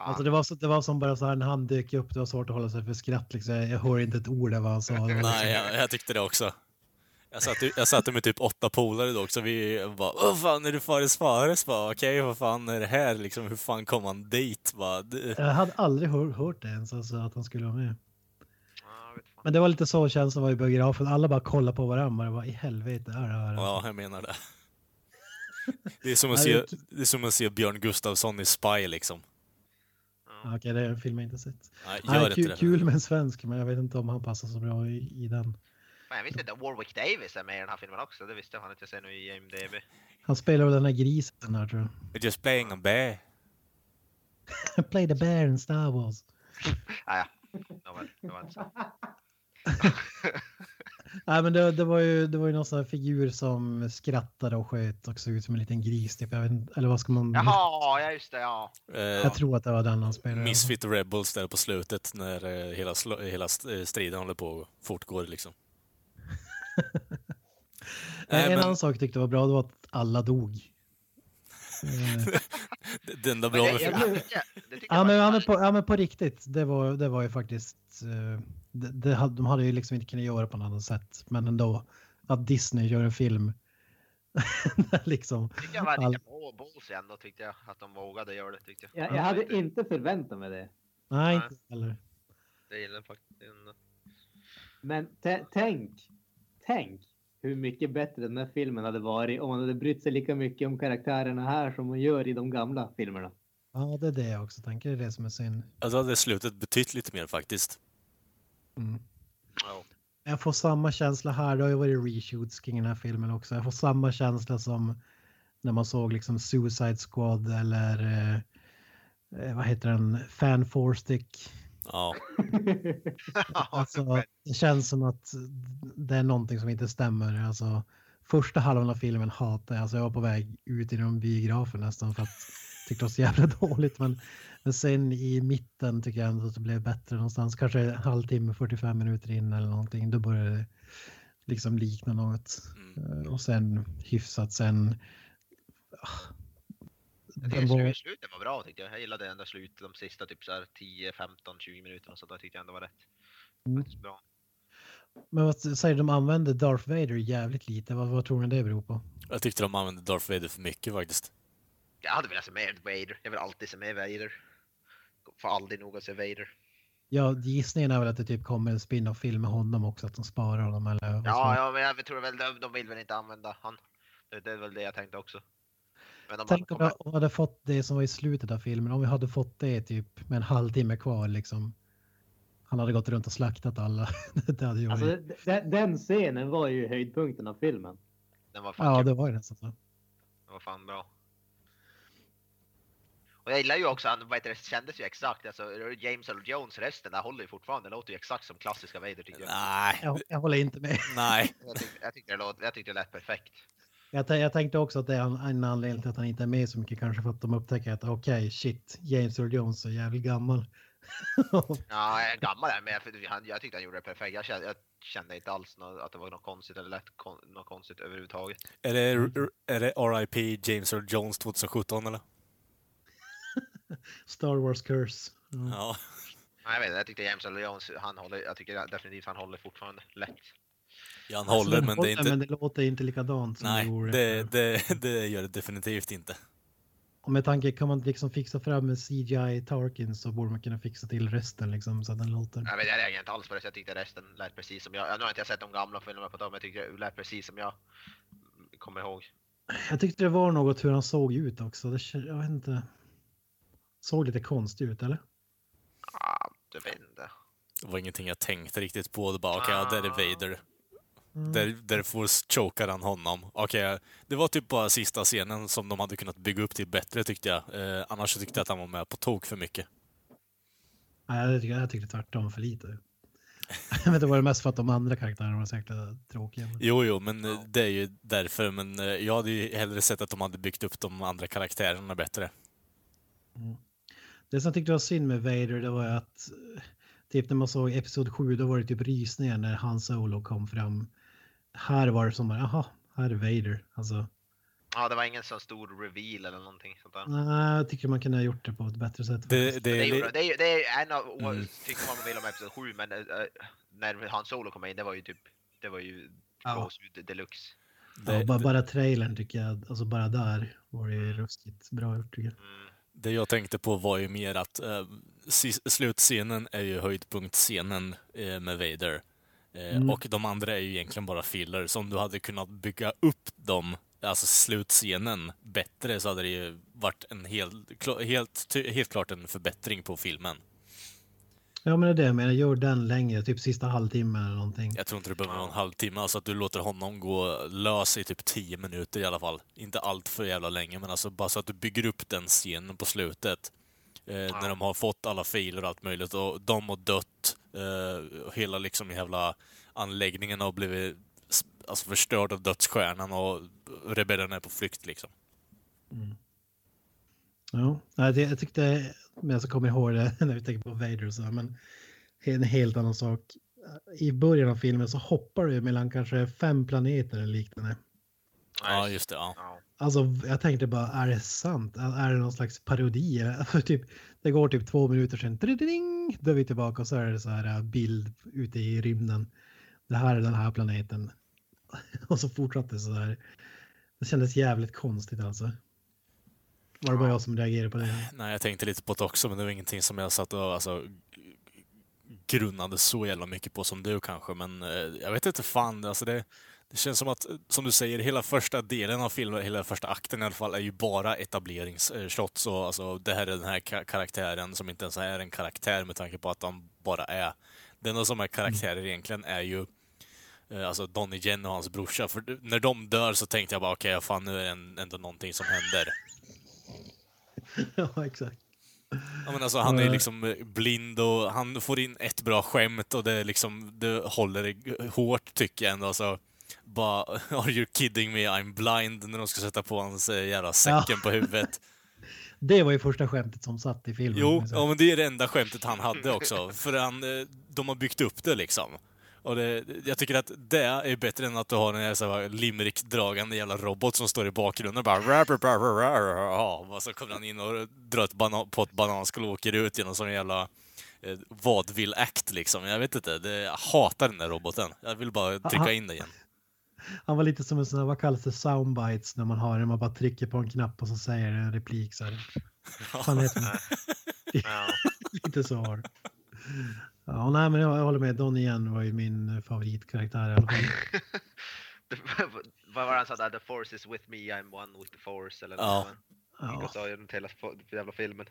Alltså det var, så, det var som bara så här när han dök upp, det var svårt att hålla sig för skratt liksom. Jag, jag hör inte ett ord av vad han sa. Var liksom, Nej, jag, jag tyckte det också. Jag satt, jag satt med typ åtta polare då också. Vi bara, vad fan är du Fares Fares? Okej, vad fan är det här liksom? Hur fan kom han dit? Bara, det... Jag hade aldrig hör, hört det ens, alltså, att han skulle vara med. ja, jag vet fan. Men det var lite så känslan var i biografen. Alla bara kollade på varandra. Bara, Vad i helvete är det här? Ja, jag menar det. Det är som att Nej, se, det- det är som att se Björn Gustafsson i Spy liksom. Okej, det är en film jag inte sett. Nej, Nej, gör inte kul, det. kul med en svensk, men jag vet inte om han passar så bra i, i den. Fan, jag visste inte att Warwick Davis är med i den här filmen också. Det visste jag fan inte. Jag ser nu i IMDB. Han spelar väl den här grisen där tror We're just playing a bear. jag. Play the bear in Star Wars. Ah, ja, Nåväl, det var inte så. Nej, men det, det, var ju, det var ju någon sån här figur som skrattade och sköt och såg ut som en liten gris. Typ. Jag vet, inte- eller vad ska man... Jaha, ja just det, ja. Eh, Jag tror att det var den han spelade. Misfit Rebels där på slutet när eh, hela, hela eh, striden håller på och fortgår liksom. Nej, en men- annan sak jag tyckte var bra, det var att alla dog. Det- Det enda Men bra det, jag, Ja jag men, ja, men, på, ja men på riktigt, det var, det var ju faktiskt... eh, Det, det, hade- de hade ju liksom inte kunnat göra på något annat sätt. Men ändå, att Disney gör en film. där liksom, tyckte jag var all, ändå tyckte jag. Att de vågade göra det tyckte jag. Jag, jag hade inte förväntat mig det. nej, inte heller. Det gillar jag faktiskt. Men tä- tänk, tänk hur mycket bättre den här filmen hade varit om man hade brytt sig lika mycket om karaktärerna här som man gör i de gamla filmerna. Ja, det är det jag också tänker. Det är det som är synd. Alltså hade slutet betytt lite mer faktiskt. Mm. Ja. Jag får samma känsla här. Det har ju varit reshoots kring den här filmen också. Jag får samma känsla som när man såg liksom Suicide Squad eller eh, eh, vad heter den? Fan Four Stick. Ja. Alltså, det känns som att det är någonting som inte stämmer. Alltså, första halvan av filmen hatar jag. Alltså, jag var på väg ut genom biografen nästan för att jag tyckte det var så jävla dåligt. Men, men sen i mitten tycker jag ändå att det blev bättre någonstans. Kanske en halvtimme, 45 minuter in eller någonting. Då började det liksom likna något. Mm. Eh, Och sen hyfsat sen. Jag var, slu- slutet var bra tyckte jag. Jag gillade ändå slutet de sista typ så här 10, 15, 20 minuterna. Så då tyckte jag ändå var rätt. Mm. Faktiskt bra. men vad säger du, de använde Darth Vader jävligt lite. Vad, vad tror ni det beror på? Jag tyckte de använde Darth Vader för mycket faktiskt. Jag hade velat se mer Vader. Jag vill alltid se mer Vader. Får aldrig nog att se Vader. Ja, gissningen är väl att det typ kommer en spin-off-film med honom också, att de sparar honom eller Ja, ja, men jag tror väl de, de vill väl inte använda han. Det, det är väl det jag tänkte också. Men de Tänk om kommer- vi hade fått det som var i slutet av filmen, om vi hade fått det typ med en halvtimme kvar liksom. Han hade gått runt och slaktat alla. det hade ju Alltså, den scenen var ju höjdpunkten av filmen. Den var fan Ja, kul. det var ju nästan så. Det var fan bra. Och jag gillar ju också, han, vad heter det, kändes ju exakt, alltså James Earl Jones rösten där håller ju fortfarande, det låter ju exakt som klassiska Vader tycker jag. Nej, Jag, jag håller inte med. nej. Jag tyckte, jag tyckte, det, låt, jag tyckte det lät perfekt. Jag, jag tänkte också att det är en, en anledning till att han inte är med så mycket, kanske för att de upptäcker att okej, shit, James Earl Jones är jävligt gammal. Ja, jag är gammal där, men jag, för han, jag tyckte han gjorde det perfekt. Jag kände, jag kände inte alls nå att det var något konstigt eller lätt kon, något konstigt överhuvudtaget. Är det, är det R.I.P. James Earl Jones 2017 eller? Star Wars Curse. Ja. Ja. Nej, jag vet inte, jag tyckte James Earl Jones, han håller, jag tycker definitivt han håller fortfarande lätt. Ja, han Alltså, håller, men det är inte... men det låter inte likadant som Nej, det gjorde. det, det, det gör det definitivt inte. Och med tanke, kan man liksom fixa fram en CGI Tarkin så borde man kunna fixa till resten liksom så att den låter. Jag, vet, jag reagerade inte alls på det, jag tyckte resten lät precis som jag. Nu har inte jag sett de gamla filmerna på tag, men jag tyckte det lät precis som jag kommer ihåg. Jag tyckte det var något hur han såg ut också. Det, jag vet inte. Såg lite konstigt ut eller? Ah, jag vet inte. Det var ingenting jag tänkte riktigt på. Det bara, okej, ja, där är Vader. Där, där får chokar han honom. Okej, det var typ bara sista scenen som de hade kunnat bygga upp till bättre tyckte jag. Eh, annars tyckte jag att han var med på tok för mycket. Nej, jag tyckte, jag tyckte tvärtom för lite. Vet inte, var det mest för att de andra karaktärerna var så jäkla tråkiga. Men... Jo, jo, men eh, det är ju därför. Men eh, jag hade ju hellre sett att de hade byggt upp de andra karaktärerna bättre. Mm. Det som jag tyckte var synd med Vader, det var ju att typ när man såg episod 7, då var det typ rysningar när Han Solo kom fram. Här var det som bara, jaha, här är Vader. Alltså, Ja, det var ingen sån stor reveal eller någonting sånt där. nej, jag tycker man kunde ha gjort det på ett bättre sätt. Det, det, Det är, det är, ju- det är en av, Mm. tycker man vill om Episod 7, men äh, när Han Solo kom in, det var ju typ, det var ju Ja. deluxe. ja, det, bara, bara trailern tycker jag, alltså bara där var det Mm. ju ruskigt bra gjort tycker jag. Mm. det jag tänkte på var ju mer att sis- slutscenen är ju höjdpunktscenen eh, med Vader. Eh, Mm. Och de andra är ju egentligen bara filler. Så om du hade kunnat bygga upp dem, alltså slutscenen, bättre så hade det ju varit en hel, helt, helt klart en förbättring på filmen. Ja men det är det jag menar, gör den längre, typ sista halvtimmen eller någonting. Jag tror inte det behöver en halvtimme, alltså att du låter honom gå lös i typ 10 minuter i alla fall. Inte allt för jävla länge, men alltså bara så att du bygger upp den scenen på slutet. Eh, När de har fått alla filer och allt möjligt och de har dött. Eh, och hela liksom jävla anläggningen har blivit alltså, förstörd av dödsstjärnan och rebellerna är på flykt liksom. Ja, nej, det, jag tyckte, men jag kommer ihåg det när vi tänker på Vader och så, men en helt annan sak. I början av filmen så hoppar du mellan kanske fem planeter eller liknande. Ja, just det. Ja. Alltså jag tänkte bara, är det sant? Är det någon slags parodi? Typ, det går typ två minuter sedan, ding, då är vi tillbaka och så är det så här äh, bild ute i rymden. Det här är den här planeten. Och så fortsatte det så där. Det kändes jävligt konstigt alltså. Var det bara jag som reagerade på det? Nej, jag tänkte lite på det också, men det var ingenting som jag satt och alltså, grunnade så jävla mycket på som du kanske. Men eh, jag vet inte fan, alltså det, det känns som att, eh, som du säger, hela första delen av filmen, hela första akten i alla fall, är ju bara etableringsshots. Och alltså, det här är den här ka- karaktären som inte ens är en karaktär med tanke på att han bara är. Den enda som är karaktärer egentligen är ju eh, Alltså Donnie Yen och hans brorsa. För när de dör så tänkte jag bara okej, okay, fan nu är det ändå någonting som händer. ja, exakt. Ja, men alltså, han är liksom eh, blind och han får in ett bra skämt och det, liksom, det håller hårt tycker jag ändå. Alltså, bara, are you kidding me, I'm blind, när de ska sätta på hans eh, jävla säcken på huvudet. Det var ju första skämtet som satt i filmen. Jo, Så- ja, men det är det enda skämtet han hade också. För han, eh, de har byggt upp det liksom. Och det, jag tycker att det är bättre än att du har en här limerick-dragande jävla robot som står i bakgrunden och bara. Och så kommer han in och drar ett banan, på ett bananskal och åker ut genom sån jävla eh, vaudeville-act liksom. Jag vet inte, det, jag hatar den där roboten. Jag vill bara trycka in den igen. Han var lite som en sån här, vad kallas det, soundbites när man har det, man bara trycker på en knapp och så säger en replik så här. Fan heter det? Ja. Lite så var. Ja, nej, men jag, jag håller med. Donnie Yen var ju min eh, favoritkaraktär i alla fall. Vad var det han sa där? The force is with me, I'm one with the force. Eller Ja. något. Ja. och sa genom hela jävla filmen.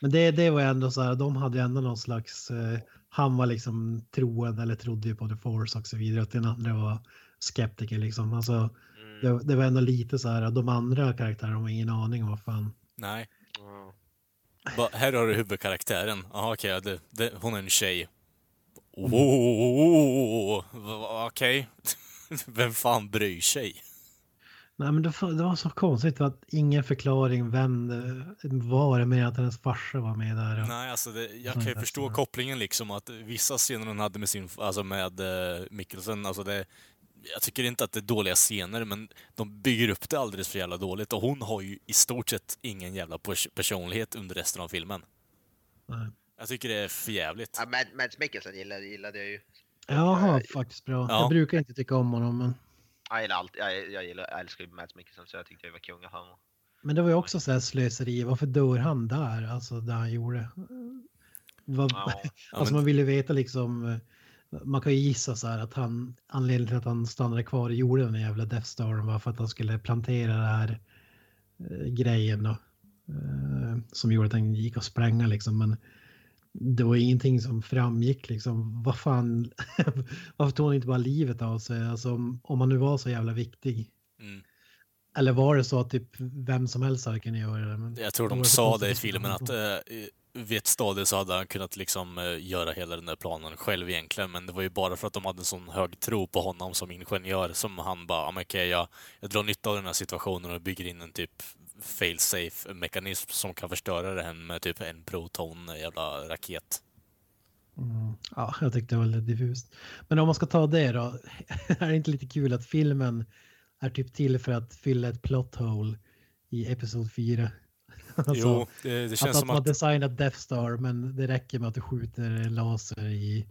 Men det, det var ju ändå så här, de hade ju ändå någon slags, eh, han var liksom troende eller trodde ju på the force och så vidare. Att den andra var skeptiker liksom. Alltså, Mm. det, det var ändå lite så här, de andra karaktärerna har ingen aning om vad fan. Nej. Ja. Bara, här har du huvudkaraktären. Jaha, okej, det, det, hon är en tjej. Oh, va- okej. Vem fan bryr sig? Nej men det, det var så konstigt att ingen förklaring vem det var det med att hennes farsa var med där. Och, Nej, alltså det, jag kan ju förstå kopplingen liksom att vissa scener hon hade med sin, alltså med uh, Mikkelsen, alltså det, jag tycker inte att det är dåliga scener, men de bygger upp det alldeles för jävla dåligt och hon har ju i stort sett ingen jävla pers- personlighet under resten av filmen. Nej. Jag tycker det är för jävligt. Ja, Mad, Mads Mikkelsen gillade, gillade jag ju. Jaha, faktiskt bra. Ja. Jag brukar inte tycka om honom men, Jag gillar allt, jag, jag, gillar, jag älskar ju Mads Mikkelsen så jag tyckte det var kung att han var. men det var ju också så här slöseri. Varför dör han där? Alltså det han gjorde. Vad, Ja. alltså men- man ville veta liksom. Man kan ju gissa så här att han anledningen till att han stannade kvar och gjorde den jävla Death Star var för att han skulle plantera det här eh, grejen då. Eh, som gjorde att den gick att spränga liksom. Men det var ingenting som framgick liksom. Vad fan, varför tog han inte bara livet av sig? Alltså om, om han nu var så jävla viktig. Mm. Eller var det så att typ vem som helst hade kunnat göra det? Men Jag tror de sa det i filmen att eh, i- vid ett stadie så hade han kunnat liksom eh, göra hela den där planen själv egentligen, men det var ju bara för att de hade en sån hög tro på honom som ingenjör som han bara, ja men okej, jag, jag drar nytta av den här situationen och bygger in en typ fail-safe mekanism som kan förstöra det här med typ en proton eh, jävla raket. Mm. Ja, jag tyckte det var lite diffust. Men om man ska ta det då, är det inte lite kul att filmen är typ till för att fylla ett plot hole i episod 4? Alltså, jo, det, det att, känns att som man att... designat Death Star men det räcker med att du skjuter laser i,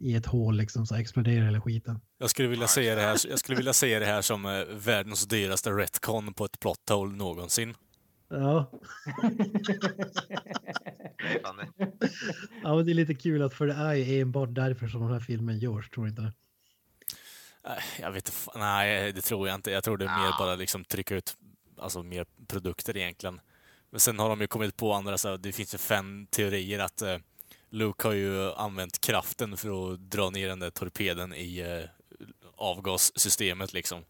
i ett hål liksom så exploderar hela skiten. Jag skulle vilja säga det här, jag skulle vilja säga det här som eh, världens dyraste retcon på ett plot hole någonsin. Ja. Ja, men det är lite kul att för det är ju enbart därför som den här filmen görs, tror inte det? Eh, Jag vet inte, nej det tror jag inte. Jag tror det är mer bara liksom trycka ut alltså mer produkter egentligen. Men sen har de ju kommit på andra, så här, det finns ju fem teorier att eh, Luke har ju använt kraften för att dra ner den där torpeden i eh, avgassystemet liksom.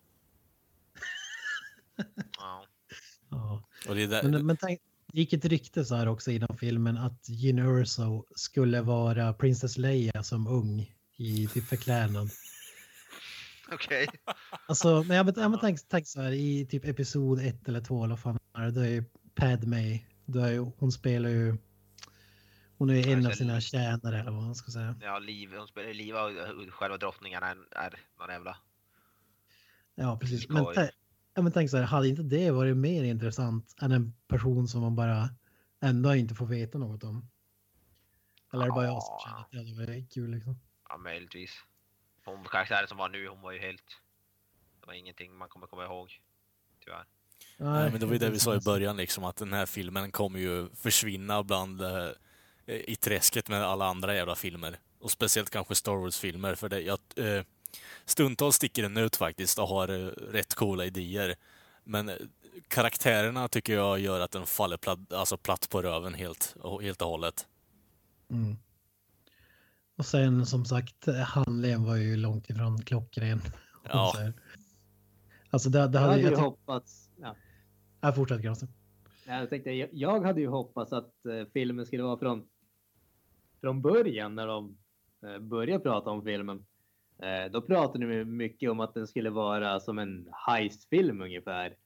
Ja. Ja. Och det är där, Men, men tänk, det gick ett rykte så här också inom filmen att Gene Erso skulle vara Princess Leia som ung i typ förklädnad. Okej. Alltså, men jag, men, jag men tänk, tänk så här i typ episod ett eller två eller vad fan är det, då är ju Padme, då är hon spelar ju, hon är ju en av sina tjänare eller vad man ska säga. Ja, Liv, hon spelar Liva och själva drottningen är, är någon jävla... Ja, precis. Men, ja, men tänk så här, hade inte det varit mer intressant än en person som man bara ändå inte får veta något om? Eller är det bara jag som känner att det hade varit kul liksom? Ja, möjligtvis. Hon karaktären som var nu, hon var ju helt... Det var ingenting man kommer komma ihåg. Tyvärr. Nej, men det var ju det vi sa i början, liksom, att den här filmen kommer ju försvinna bland eh, i träsket med alla andra jävla filmer. Och speciellt kanske Star Wars-filmer, för det, jag, eh, stundtals sticker den ut faktiskt och har eh, rätt coola idéer. Men eh, karaktärerna tycker jag gör att den faller platt, alltså platt på röven helt, och- helt och hållet. Mm. Och sen som sagt, handlingen var ju långt ifrån klockren. Ja. Alltså det, det Jag hade hade jag ju tyck- hoppats... Ja. Jag fortsätter Granström. Jag, tänkte, jag, jag hade ju hoppats att eh, filmen skulle vara från, från början när de eh, började prata om filmen. Eh, då pratade de mycket om att den skulle vara som en heistfilm ungefär.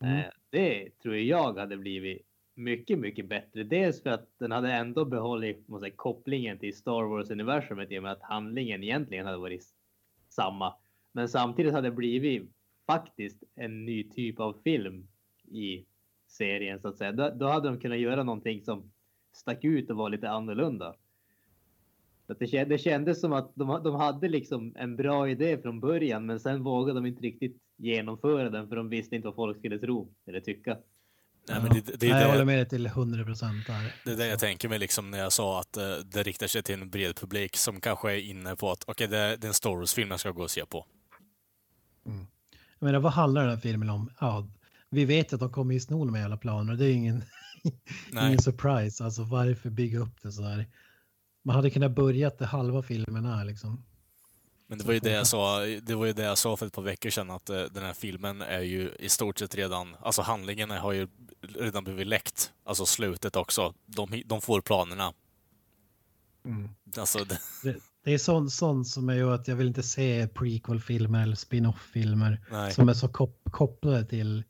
Mm. Eh, det tror jag hade blivit mycket, mycket bättre. Dels för att den hade ändå behållit måste säga, kopplingen till Star Wars-universumet i och med att handlingen egentligen hade varit samma. Men samtidigt hade det blivit faktiskt en ny typ av film i serien så att säga. Då, då hade de kunnat göra någonting som stack ut och var lite annorlunda. Så att det, det kändes som att de, de hade liksom en bra idé från början men sen vågade de inte riktigt genomföra den för de visste inte vad folk skulle tro eller tycka. Nej, men det, det, Nej, är jag håller det, med dig till 100 procent där. det är det jag tänker mig liksom när jag sa att eh, det riktar sig till en bred publik som kanske är inne på att okej, det, det är en Star Wars-film jag ska gå och se på. Jag menar, vad handlar den här filmen om? Ja, vi vet att de kommer ju sno de här jävla planerna. Det är ingen, ingen surprise. Alltså varför bygga upp det så här? Man hade kunnat börja det halva filmen är liksom. Men det var ju det jag sa, det var ju det jag sa för ett par veckor sedan att eh, den här filmen är ju i stort sett redan, alltså handlingen har ju redan blivit läckt. Alltså slutet också. De, de får planerna. Alltså, det, Det, är sånt, sånt som gör att jag vill inte se prequel-filmer eller spin-off-filmer som är så kop kopplade till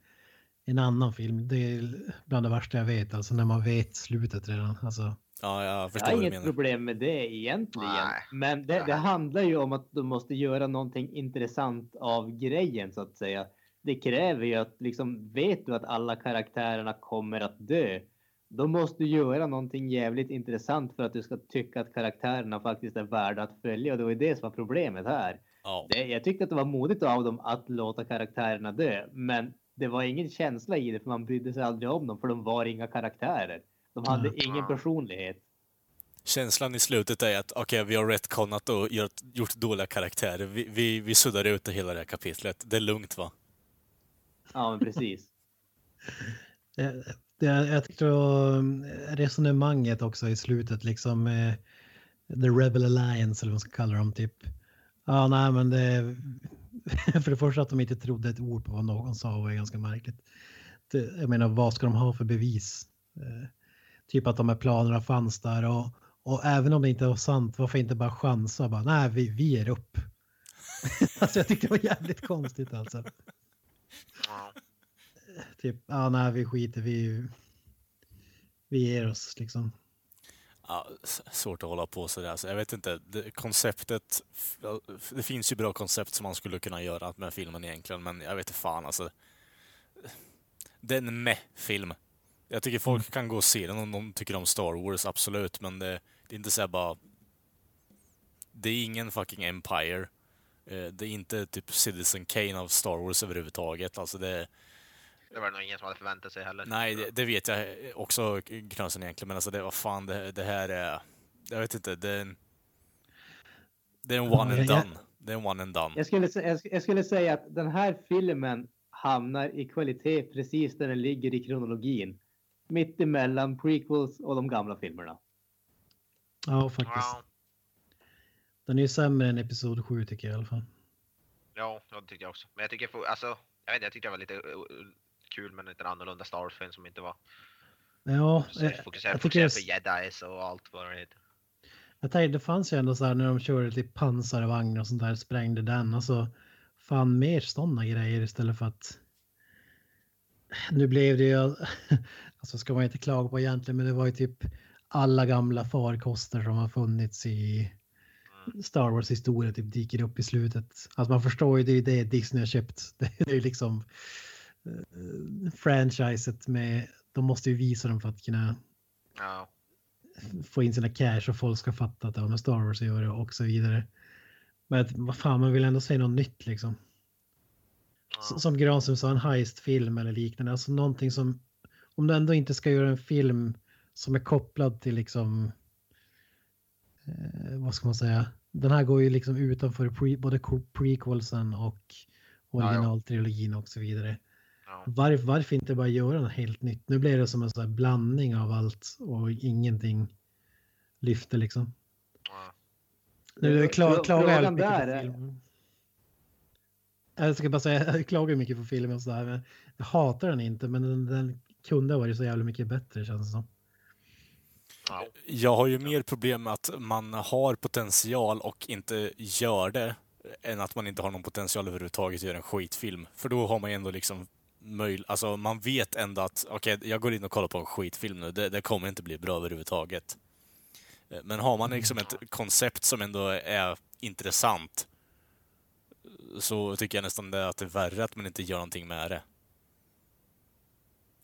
en annan film. Det är bland det värsta jag vet, alltså när man vet slutet redan. Alltså, ja, jag Jag förstår har vad du inget menar. problem med det egentligen. Nej. Men det, det handlar ju om att de måste göra någonting intressant av grejen så att säga. Det kräver ju att liksom, vet du att alla karaktärerna kommer att dö, då måste du göra någonting jävligt intressant för att du ska tycka att karaktärerna faktiskt är värda att följa. Och det var ju det som var problemet här. Ja. Det, jag tyckte att det var modigt av dem att låta karaktärerna dö, men det var ingen känsla i det för man brydde sig aldrig om dem för de var inga karaktärer. De hade Mm. ingen personlighet. Känslan i slutet är att okej, vi har retconat och gjort, gjort dåliga karaktärer. Vi, vi, vi suddar ut det hela det här kapitlet. Det är lugnt va? Ja, men precis. det, jag tyckte eh, resonemanget också i slutet, liksom eh, The Rebel Alliance eller vad man ska kalla dem typ. Ja, nej men det... För det första att de inte trodde ett ord på vad någon sa var ganska märkligt. Det, jag menar, vad ska de ha för bevis? Eh, typ att de här planerna fanns där och, och även om det inte var sant, varför inte bara chansa? Bara, nej, vi, vi ger upp. alltså jag tyckte det var jävligt konstigt alltså. Typ, ja nej vi skiter, vi, vi ger oss liksom. Ja, svårt att hålla på sådär. Så jag vet inte, det, konceptet... Det finns ju bra koncept som man skulle kunna göra med filmen egentligen, men jag vet inte fan alltså. Det är en meh-film. Jag tycker folk kan gå och se den om de tycker om Star Wars, absolut, men det, det är inte så här bara... Det är ingen fucking Empire. Eh, Det är inte typ Citizen Kane av Star Wars överhuvudtaget. Alltså det... Det var nog ingen som hade förväntat sig heller. Nej, det, det vet jag också, Knösen egentligen, men alltså det var fan, det, det här är... Jag vet inte, det är en... Det är en one and done. Det är en one and done. Jag skulle, jag sk- jag skulle säga att den här filmen hamnar i kvalitet precis där den ligger i kronologin. Mitt emellan prequels och de gamla filmerna. Ja, faktiskt. Den är ju sämre än Episod 7 tycker jag i alla fall. Ja, ja, det tyckte jag också. Men jag tycker, alltså, jag vet inte, jag tyckte det var lite kul med en lite annorlunda Star Wars-film som inte var Ja, fokuserad, jag, fokuserad, jag tycker på jedis och allt vad det heter. jag tänkte, det fanns ju ändå så här när de körde typ pansarvagn och sånt där, sprängde den. Alltså, fan mer sådana grejer istället för att... Nu blev det ju, alltså ska man inte klaga på egentligen, men det var ju typ alla gamla farkoster som har funnits i Star Wars historia typ dyker upp i slutet. Alltså man förstår ju, det är ju det Disney har köpt. Det är ju liksom eh, franchiset med, de måste ju visa dem för att kunna Ja. få in sina cash och folk ska fatta att det har med Star Wars att göra och så vidare. Men vad fan, man vill ändå se något nytt liksom. S- Som Granström sa, en heist-film eller liknande. Alltså någonting som, om du ändå inte ska göra en film som är kopplad till liksom, eh, vad ska man säga, den här går ju liksom utanför pre, både prequelsen och originaltrilogin och så vidare. Var, varför inte bara göra något helt nytt? Nu blir det som en sån här blandning av allt och ingenting lyfter liksom. Nu kla, frå- klagar jag frågan mycket där på filmen. Jag ska bara säga, jag klagar mycket på filmen och sådär. Men jag hatar den inte, men den, den kunde ha varit så jävla mycket bättre känns det som. Jag har ju mer problem med att man har potential och inte gör det än att man inte har någon potential överhuvudtaget att göra en skitfilm. För då har man ju ändå liksom möj... Alltså man vet ändå att okej, jag går in och kollar på en skitfilm nu. Det, det kommer inte bli bra överhuvudtaget. Eh, Men har man liksom ett koncept som ändå är intressant så tycker jag nästan det att det är värre att man inte gör någonting med det.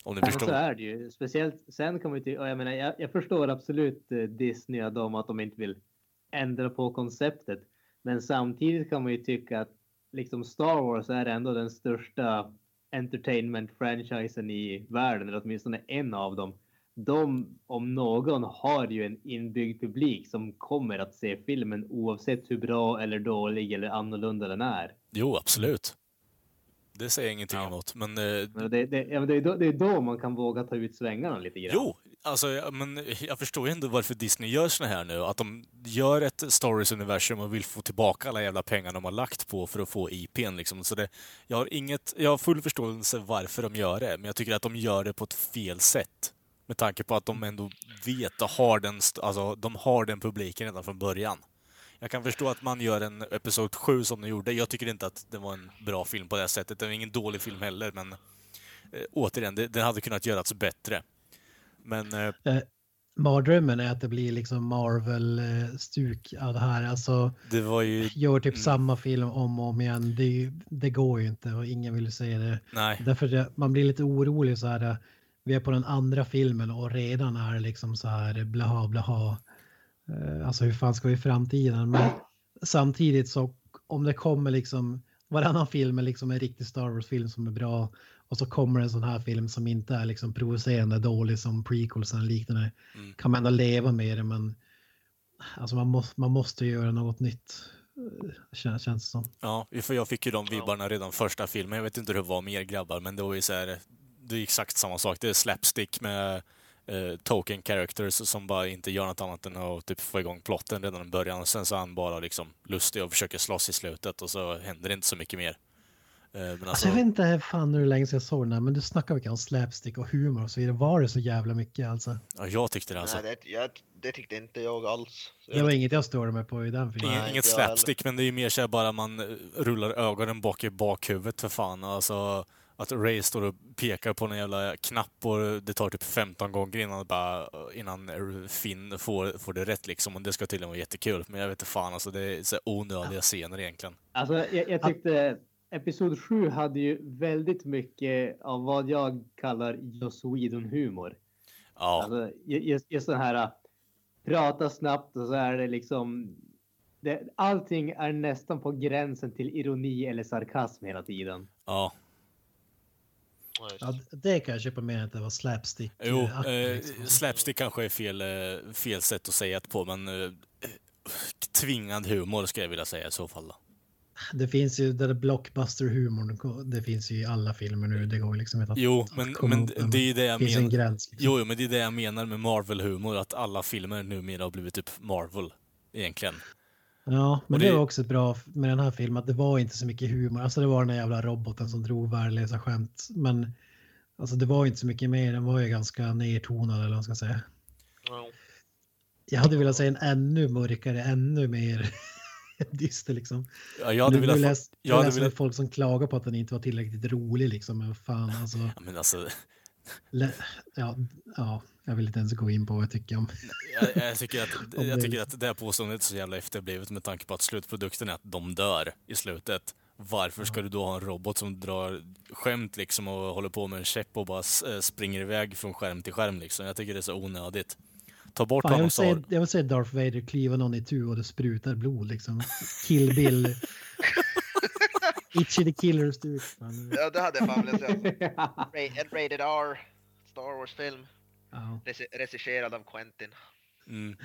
Om ni förstår. så är det ju. Speciellt sen kommer till, och jag menar, jag, jag förstår absolut eh, Disney och dem att de inte vill ändra på konceptet. Men samtidigt kan man ju tycka att liksom Star Wars är ändå den största entertainment-franchisen i världen, eller åtminstone en av dem. De, om någon, har ju en inbyggd publik som kommer att se filmen oavsett hur bra eller dålig eller annorlunda den är. Jo, absolut. Det säger jag ingenting emot. Men eh, Men det, det, ja, men det, är då, det är då man kan våga ta ut svängarna lite grann. Jo, alltså, men jag förstår ju ändå varför Disney gör såna här nu. Att de gör ett Star Wars-universum och vill få tillbaka alla jävla pengar de har lagt på för att få IPn. Liksom. Så det, jag, har inget, jag har full förståelse varför de gör det, men jag tycker att de gör det på ett fel sätt. Med tanke på att de ändå vet och har den, alltså, de har den publiken redan från början. Jag kan förstå att man gör en Episod 7 som de gjorde. Jag tycker inte att det var en bra film på det sättet. Det var ingen dålig film heller, men eh, återigen, det, den hade kunnat göras bättre. Men eh, Eh, mardrömmen är att det blir liksom Marvel-stuk av det här. Alltså, det var ju... gör typ Mm. samma film om och om igen. Det, det går ju inte och ingen vill se det. Nej. Därför det, man blir lite orolig så här. eh, Vi är på den andra filmen och redan är det liksom så här blaha blaha. Eh, Alltså hur fan ska vi i framtiden? Men samtidigt så om det kommer liksom varannan film är liksom en riktig Star Wars-film som är bra och så kommer en sån här film som inte är liksom provocerande dålig som prequels eller liknande. Mm. Kan man ändå leva med det men alltså man, måste, man måste göra något nytt. eh, Känns, känns det som. Ja, för jag fick ju de vibbarna redan första filmen. Jag vet inte hur det var med er grabbar, men det var ju så här... det är exakt samma sak. Det är slapstick med eh, token characters som bara inte gör något annat än att typ få igång plotten redan i början. Och sen så är han bara liksom lustig och försöker slåss i slutet och så händer det inte så mycket mer. Eh, men Alltså, alltså, jag vet inte fan hur länge sedan jag såg den här, men du snackar mycket om slapstick och humor och så vidare. Var det så jävla mycket alltså? ja, jag tyckte det alltså. Nej, det, jag, det tyckte inte jag alls. Det jag var inget jag störde mig på i den filmen. Nej, inget slapstick, men det är ju mer så här bara man eh, rullar ögonen bak i bakhuvudet för fan. Alltså att Ray står och pekar på en jävla knapp och det tar typ 15 gånger innan, bara, innan Finn får, får det rätt liksom. Och det ska tydligen vara jättekul. Men jag vet inte fan, alltså det är så onödiga scener egentligen. Alltså, jag, jag tyckte Episod 7 hade ju väldigt mycket av vad jag kallar Joss Whedon-humor. Ja, Alltså, ju- just, just den här äh, prata snabbt och så är det liksom... Det, allting är nästan på gränsen till ironi eller sarkasm hela tiden. ja. Ja, det kan jag köpa med att det var slapstick. Jo, eh, slapstick kanske är fel, fel sätt att säga det på, men eh, tvingad humor ska jag vilja säga i så fall. Då. Det finns ju den där blockbuster-humorn, det finns ju i alla filmer nu. Det går liksom inte att Jo, men, komma men upp det är ju det jag finns en menar. gräns. Liksom. Jo, jo, men det är det jag menar med Marvel-humor, att alla filmer numera har blivit typ Marvel, egentligen. Ja, men det... det- var också bra med den här filmen, att det var inte så mycket humor. Alltså det var den där jävla roboten som drog värdelösa skämt. Men alltså det var inte så mycket mer, den var ju ganska nedtonad eller vad man ska säga. Ja. Jag hade velat säga en ännu mörkare, ännu mer dyster liksom. Ja, jag hade nu, velat... nu få- läs, jag hade velat... folk som klagar på att den inte var tillräckligt rolig liksom. Men fan alltså. Ja, men alltså, lä- Ja, ja, jag vill inte ens gå in på vad jag tycker om. jag, jag, tycker att, jag det- tycker att det här påståendet är så jävla efterblivet med tanke på att slutprodukten är att de dör i slutet. Varför ska du då ha en robot som drar skämt liksom och håller på med en käpp och bara eh, springer iväg från skärm till skärm liksom? Jag tycker det är så onödigt. Ta bort Fan, jag, honom vill så säga, jag vill säga Darth Vader kliva någon i tu och det sprutar blod liksom. Kill Bill. Itchy the Killer stuk. ja, det hade jag fan velat säga. Ra- En rated R Star Wars-film. Ja, Regi- Regisserad av Quentin. Mm.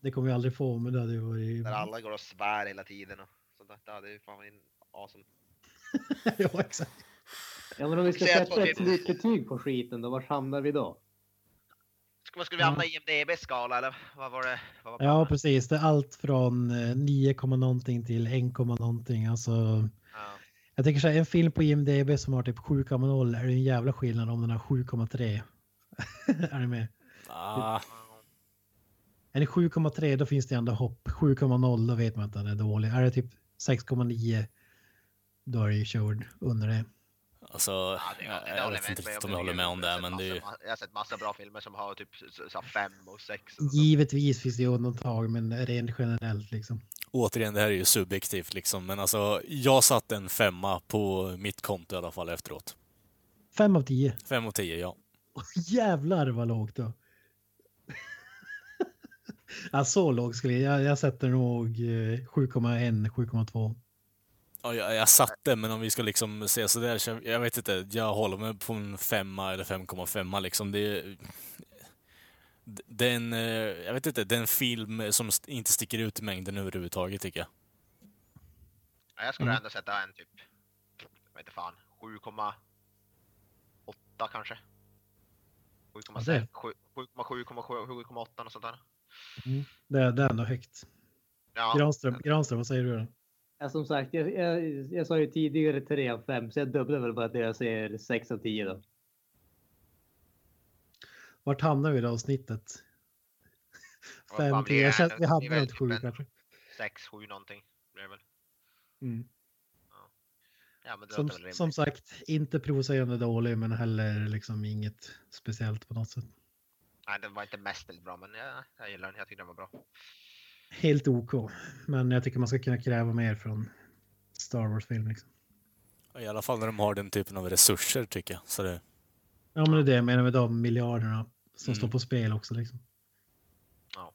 det kommer vi aldrig få, men det hade ju varit... Där alla går och svär hela tiden och sånt där. Det hade ju fan varit awesome. ja, exakt. Ja, men om vi ska sätta ett vill- nytt betyg på skiten då, var hamnar vi då? Ska, vad skulle vi hamna i IMDB-skala eller vad var det? Vad var Ja, precis. Det är allt från eh, 9, komma någonting till 1, komma någonting. Alltså, Ja. jag tänker så här, en film på IMDB som har typ 7,0 är det en jävla skillnad om den har 7,3. är du med? Ah, Är det 7,3 då finns det ändå hopp. 7,0 då vet man att den är dålig. Är det typ 6,9 då är det ju körd under det. Alltså, Ja, det, jag, jag vet inte med riktigt om. jag håller med om det, men det är ju... sett massa- Jag har sett massa bra filmer som har typ så, fem och sex. och. Givetvis finns det undantag men rent generellt liksom. Återigen, det här är ju subjektivt liksom, men alltså jag satte en femma på mitt konto i alla fall efteråt. 5 av 10. Fem och tio, ja. Jävlar vad lågt då. ja, så lågt skulle jag, jag sätter nog eh, 7,1, 7,2. Ja, jag, jag satte, men om vi ska liksom se så där, så jag, vet inte, jag håller mig på en femma eller 5,5 liksom. Det är, det är en, eh, jag vet inte, det är en film som inte sticker ut i mängden överhuvudtaget tycker jag. Ja, jag skulle Mm. ändå sätta en typ, jag vet inte fan, 7,8 kanske. 7,6, det- 7,7, 7,8 och sånt där. Det, det är ändå högt. Ja, Granström, Granström, vad säger du då? Ja, som sagt, jag, jag, jag sa ju tidigare 3 av 5 så jag dubblar väl bara att jag säger 6 av 10 då. Vart hamnar vi då i snittet? Fan 5, blir 10, jag det? känner att vi Det hamnar runt typ 7 en- kanske. 6, 7 någonting blir det väl. Mm. Ja, men det Som, som sagt, inte provocerande dålig men heller liksom inget speciellt på något sätt. Nej, den var inte mästerligt bra, men ja, jag gillar den. Jag tycker den var bra. Helt OK. Men jag tycker man ska kunna kräva mer från Star Wars-film. Liksom. I alla fall när de har den typen av resurser tycker jag. Så det, Ja, men det är det jag menar med de miljarderna som Mm. står på spel också. Liksom. Ja.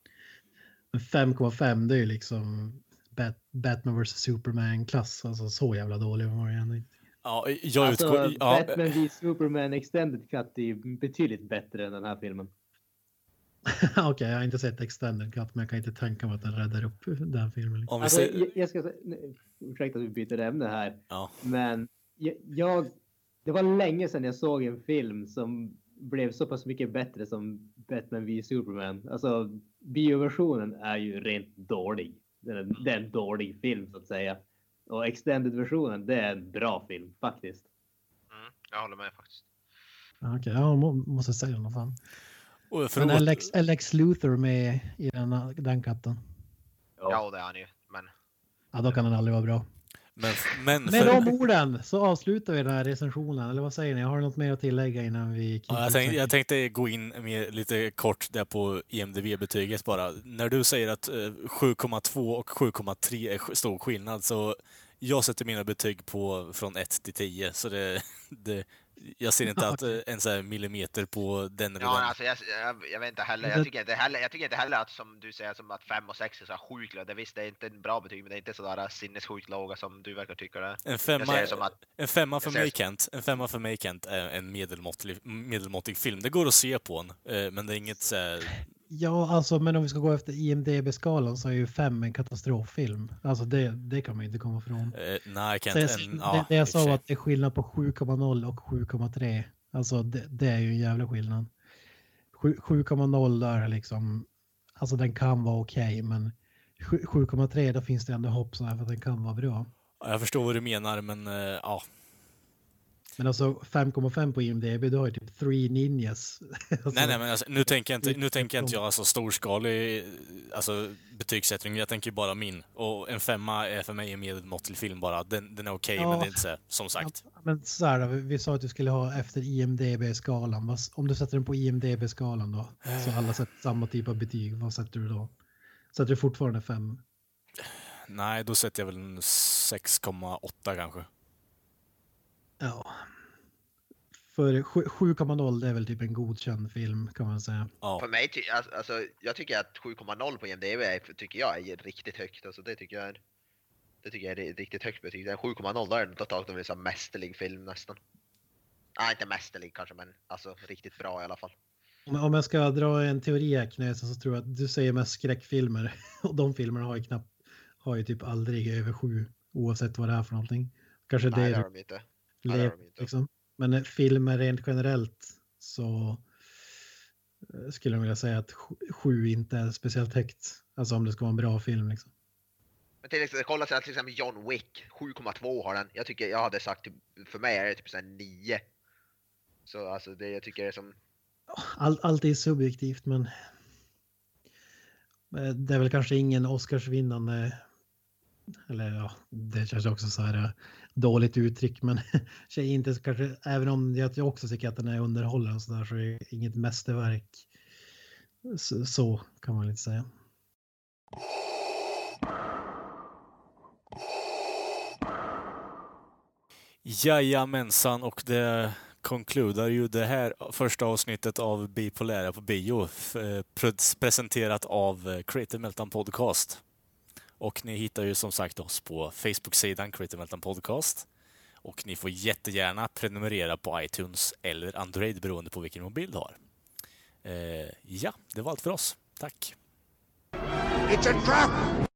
Men 5,5 det är ju liksom Bat- Batman vs Superman-klass. Alltså så jävla dålig var det ändå inte. ja, jag Alltså, utgår... Ja, Batman v Superman Extended Cut är ju betydligt bättre än den här filmen. Okej, jag har inte sett Extended Cut men jag kan inte tänka mig att den räddar upp den filmen. Liksom. om vi Alltså, jag, jag ska ursäkta att vi byter ämne här, Ja, men jag, jag det var länge sedan jag såg en film som blev så pass mycket bättre som Batman v Superman. Alltså bioversionen är ju rent dålig. Det är, det är en dålig film så att säga. Och extended-versionen, det är en bra film faktiskt. Mm, jag håller med faktiskt. Ja, Okej, ja, må, måste säga något fan. Och för Men att- Alex, Alex Luthor med i den, den katten. Ja, det är han ju. Men Ja, då kan den aldrig vara bra. Men, men Med för, de orden så avslutar vi den här recensionen. Eller vad säger ni? Har ni något mer att tillägga innan vi Ja, jag, tänkte, jag tänkte gå in med lite kort där på IMDB-betyget bara. När du säger att eh, 7,2 och 7,3 är stor skillnad så jag sätter mina betyg på från 1 till 10 så det, det jag ser inte att eh, en så här millimeter på den ja, den. alltså, jag, jag, jag vet inte heller. Jag tycker inte heller, jag tycker inte heller att som du säger som att 5 och 6 är så här sjukt låga. Det Visst, det är inte en bra betyg, men det är inte sådär sinnessjukt låga som du verkar tycka det är. En femma, ser det som att en femma för mig det- Kent, en femma för mig Kent är en medelmåttlig, medelmåttig film. Det går att se på en, eh, men det är inget så här, Ja, alltså, men om vi ska gå efter IMDB-skalan så är ju fem en katastroffilm. Alltså det, det kan man ju inte komma ifrån. eh, nej Så jag, en, det, det jag sa var att det är skillnad på 7,0 och 7,3. Alltså det, det är ju en jävla skillnad. Sju- 7,0 där är liksom, alltså den kan vara okej, men sju- 7,3 då finns det ändå hopp så här för att den kan vara bra. Ja, Jag förstår vad du menar, men eh, ja. Men alltså 5,5 på IMDB, du har ju typ Three Ninjas. alltså, Nej, nej, men alltså, nu tänker jag inte, nu tänker jag inte jag alltså storskalig alltså, betygssättning. Jag tänker bara min. Och en femma är för mig en medelmåttlig film bara. Den, den är okej, Ja. men det är inte så, som sagt. Men så här, vi, sa att du skulle ha efter IMDB-skalan. Om du sätter den på IMDB-skalan då, så alla sätter samma typ av betyg, vad sätter du då? Sätter du fortfarande 5? Nej, då sätter jag väl en 6,8 kanske. Ja. För sju- 7,0 det är väl typ en godkänd film kan man säga. Ja. För mig, alltså, alltså, jag tycker att 7,0 på IMDB är, tycker jag är riktigt högt. Alltså, det tycker jag är, det tycker jag är riktigt högt betyg. Det är 7,0 då är det totalt en sån mästerlig film nästan. Nej, inte mästerlig kanske, men alltså riktigt bra i alla fall. Om, om jag ska dra en teori här Knösen så tror jag att du säger mest skräckfilmer och de filmerna har ju knappt, har ju typ aldrig över 7 oavsett vad det är för någonting. Kanske Nej, det det har är de inte. Nej, det har le- de inte. liksom. Men eh, filmer rent generellt så eh, skulle jag vilja säga att 7 inte är speciellt högt. Alltså om det ska vara en bra film liksom. Men till exempel, kolla till exempel John Wick, 7,2 har den. Jag tycker, jag hade sagt, typ, för mig är det typ såhär 9. Så alltså det jag tycker är som, All, allt är subjektivt men eh, det är väl kanske ingen Oscarsvinnande eller ja, det känns också så här dåligt uttryck men tjej inte så kanske, även om jag också tycker att den är underhållande och så där så är det inget mästerverk. Så, så kan man lite säga. Jajamensan, och det konkluderar ju det här första avsnittet av Bipolära på bio, eh, presenterat av eh, Creative Meltdown Podcast. Och ni hittar ju som sagt oss på Facebook-sidan Creative Meltdown Podcast. Och ni får jättegärna prenumerera på iTunes eller Android beroende på vilken mobil du har. Eh, ja, det var allt för oss. Tack! It's a trap!